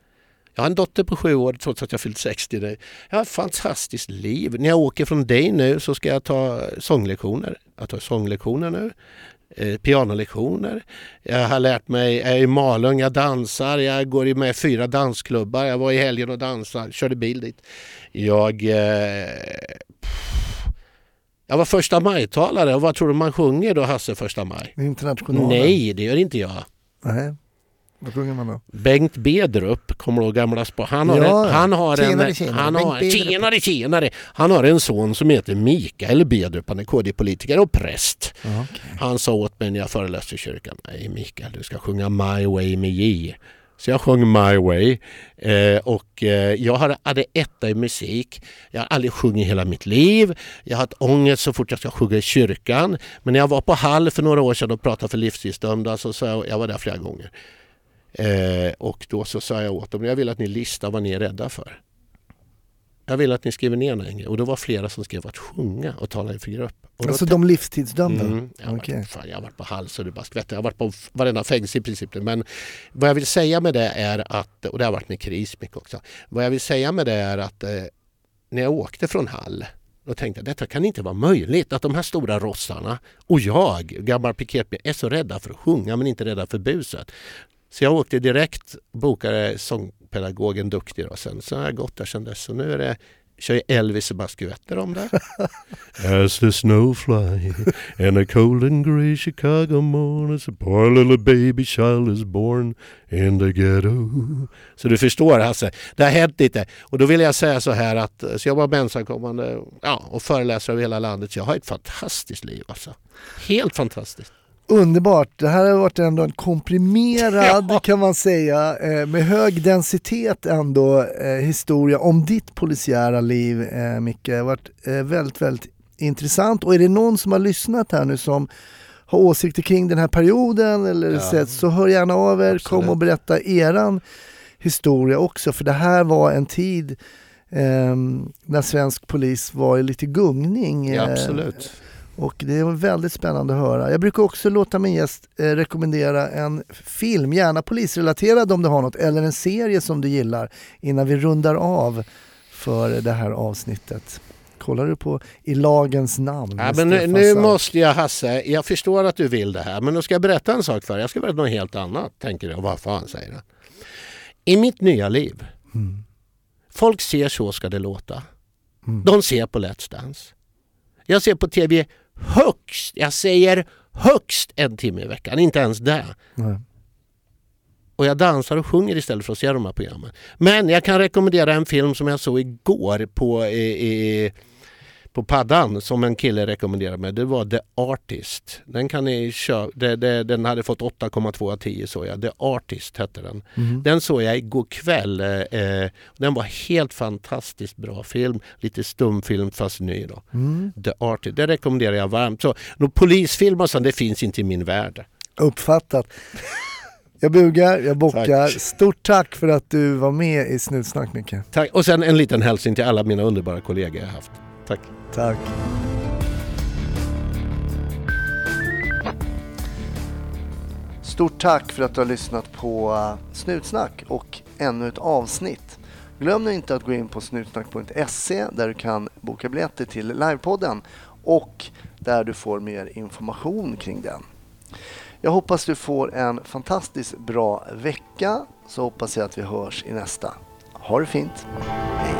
Jag har en dotter på sju år trots att jag fyllt 60 nu. Jag har ett fantastiskt liv. När jag åker från dig nu så ska jag ta sånglektioner. Jag tar sånglektioner nu. Eh, pianolektioner. Jag har lärt mig, jag är i Malung, jag dansar, jag går med i fyra dansklubbar. Jag var i helgen och dansade, körde bil dit. Jag... Eh, jag var första majtalare och vad tror du man sjunger då Hasse första maj? Internationalen? Nej, det gör inte jag. Nej. Vad sjunger man då? Bengt Bedrup, kommer du ihåg gamla spår? Han har Ja, en, han har tjenare, en, tjenare, han har, tjenare, tjenare. Han har en son som heter Mikael Bedrup, han är KD-politiker och präst. Okej. Han sa åt mig när jag föreläste i kyrkan, nej Mikael du ska sjunga My Way med J. Så jag sjöng My Way eh, och eh, jag hade, etta i musik. Jag har aldrig sjungit i hela mitt liv. Jag har haft ångest så fort jag ska sjunga i kyrkan. Men när jag var på Hall för några år sedan och pratade för livstidsdömda så sa jag, jag var där flera gånger. Eh, och då så sa jag åt dem, jag vill att ni listar vad ni är rädda för. Jag vill att ni skriver ner några Och då var flera som skrev att sjunga och tala inför grupp. Och Alltså de livstidsdömda? Mm, jag, har Okej. varit, fan, jag har varit på hals och du bara. Jag har varit på varenda fängelse i princip. Men vad jag vill säga med det är att, och det har varit med kris mycket också. Vad jag vill säga med det är att eh, när jag åkte från Hall då tänkte jag detta kan inte vara möjligt att de här stora rossarna och jag, gammal piketbil, är så rädda för att sjunga men inte rädda för buset. Så jag åkte direkt, bokade sångpedagogen Duktig och sen så har jag gått där sedan dess. Så nu är det kör jag Elvis och bara skvätter om det. As the snow fly in a cold and grey Chicago morning a poor little baby child is born in the ghetto. Så du förstår Hasse, det har hänt lite. Och då vill jag säga så här att så jag var med ensamkommande ja, och föreläser över hela landet. Så jag har ett fantastiskt liv alltså. Helt fantastiskt. Underbart. Det här har varit ändå en komprimerad Ja. kan man säga eh, med hög densitet ändå eh, historia om ditt polisiära liv eh, Micke. Det har varit väldigt, väldigt intressant och är det någon som har lyssnat här nu som har åsikter kring den här perioden eller Ja. sett, så hör gärna av er, kom Absolut. och berätta eran historia också för det här var en tid eh, när svensk polis var i lite gungning. Ja, absolut. Och det är väldigt spännande att höra. Jag brukar också låta min gäst eh, rekommendera en film, gärna polisrelaterad om du har något, eller en serie som du gillar innan vi rundar av för det här avsnittet. Kollar du på I lagens namn? Ja, men nu, nu måste jag Hasse, jag förstår att du vill det här men nu ska jag berätta en sak för dig. Jag ska berätta något helt annat, tänker jag. Vad fan säger han? I mitt nya liv, Mm. folk ser Så ska det låta. Mm. De ser på Let's Dance. Jag ser på TV högst, jag säger högst en timme i veckan, inte ens det. Nej. Och jag dansar och sjunger istället för att se de här programmen. Men jag kan rekommendera en film som jag såg igår på, i, i, på paddan som en kille rekommenderade mig. Det var The Artist. Den kan ni köpa. Det, det, den hade fått 8,2 av 10 såg jag. The Artist hette den. Mm. Den såg jag igår kväll. Eh, eh, den var helt fantastiskt bra film. Lite stumfilm fast ny då. Mm. The Artist. Det rekommenderar jag varmt. Så, polisfilm och sånt, det finns inte i min värld. Uppfattat. Jag bugar, jag bockar. Tack. Stort tack för att du var med i Snutsnack Micke. Tack. Och sen en liten hälsning till alla mina underbara kollegor jag haft. Tack. Tack. Stort tack för att du har lyssnat på eh, Snutsnack och ännu ett avsnitt. Glöm nu inte att gå in på snutsnack.se där du kan boka biljetter till livepodden och där du får mer information kring den. Jag hoppas du får en fantastiskt bra vecka så hoppas jag att vi hörs i nästa. Ha det fint. Hej!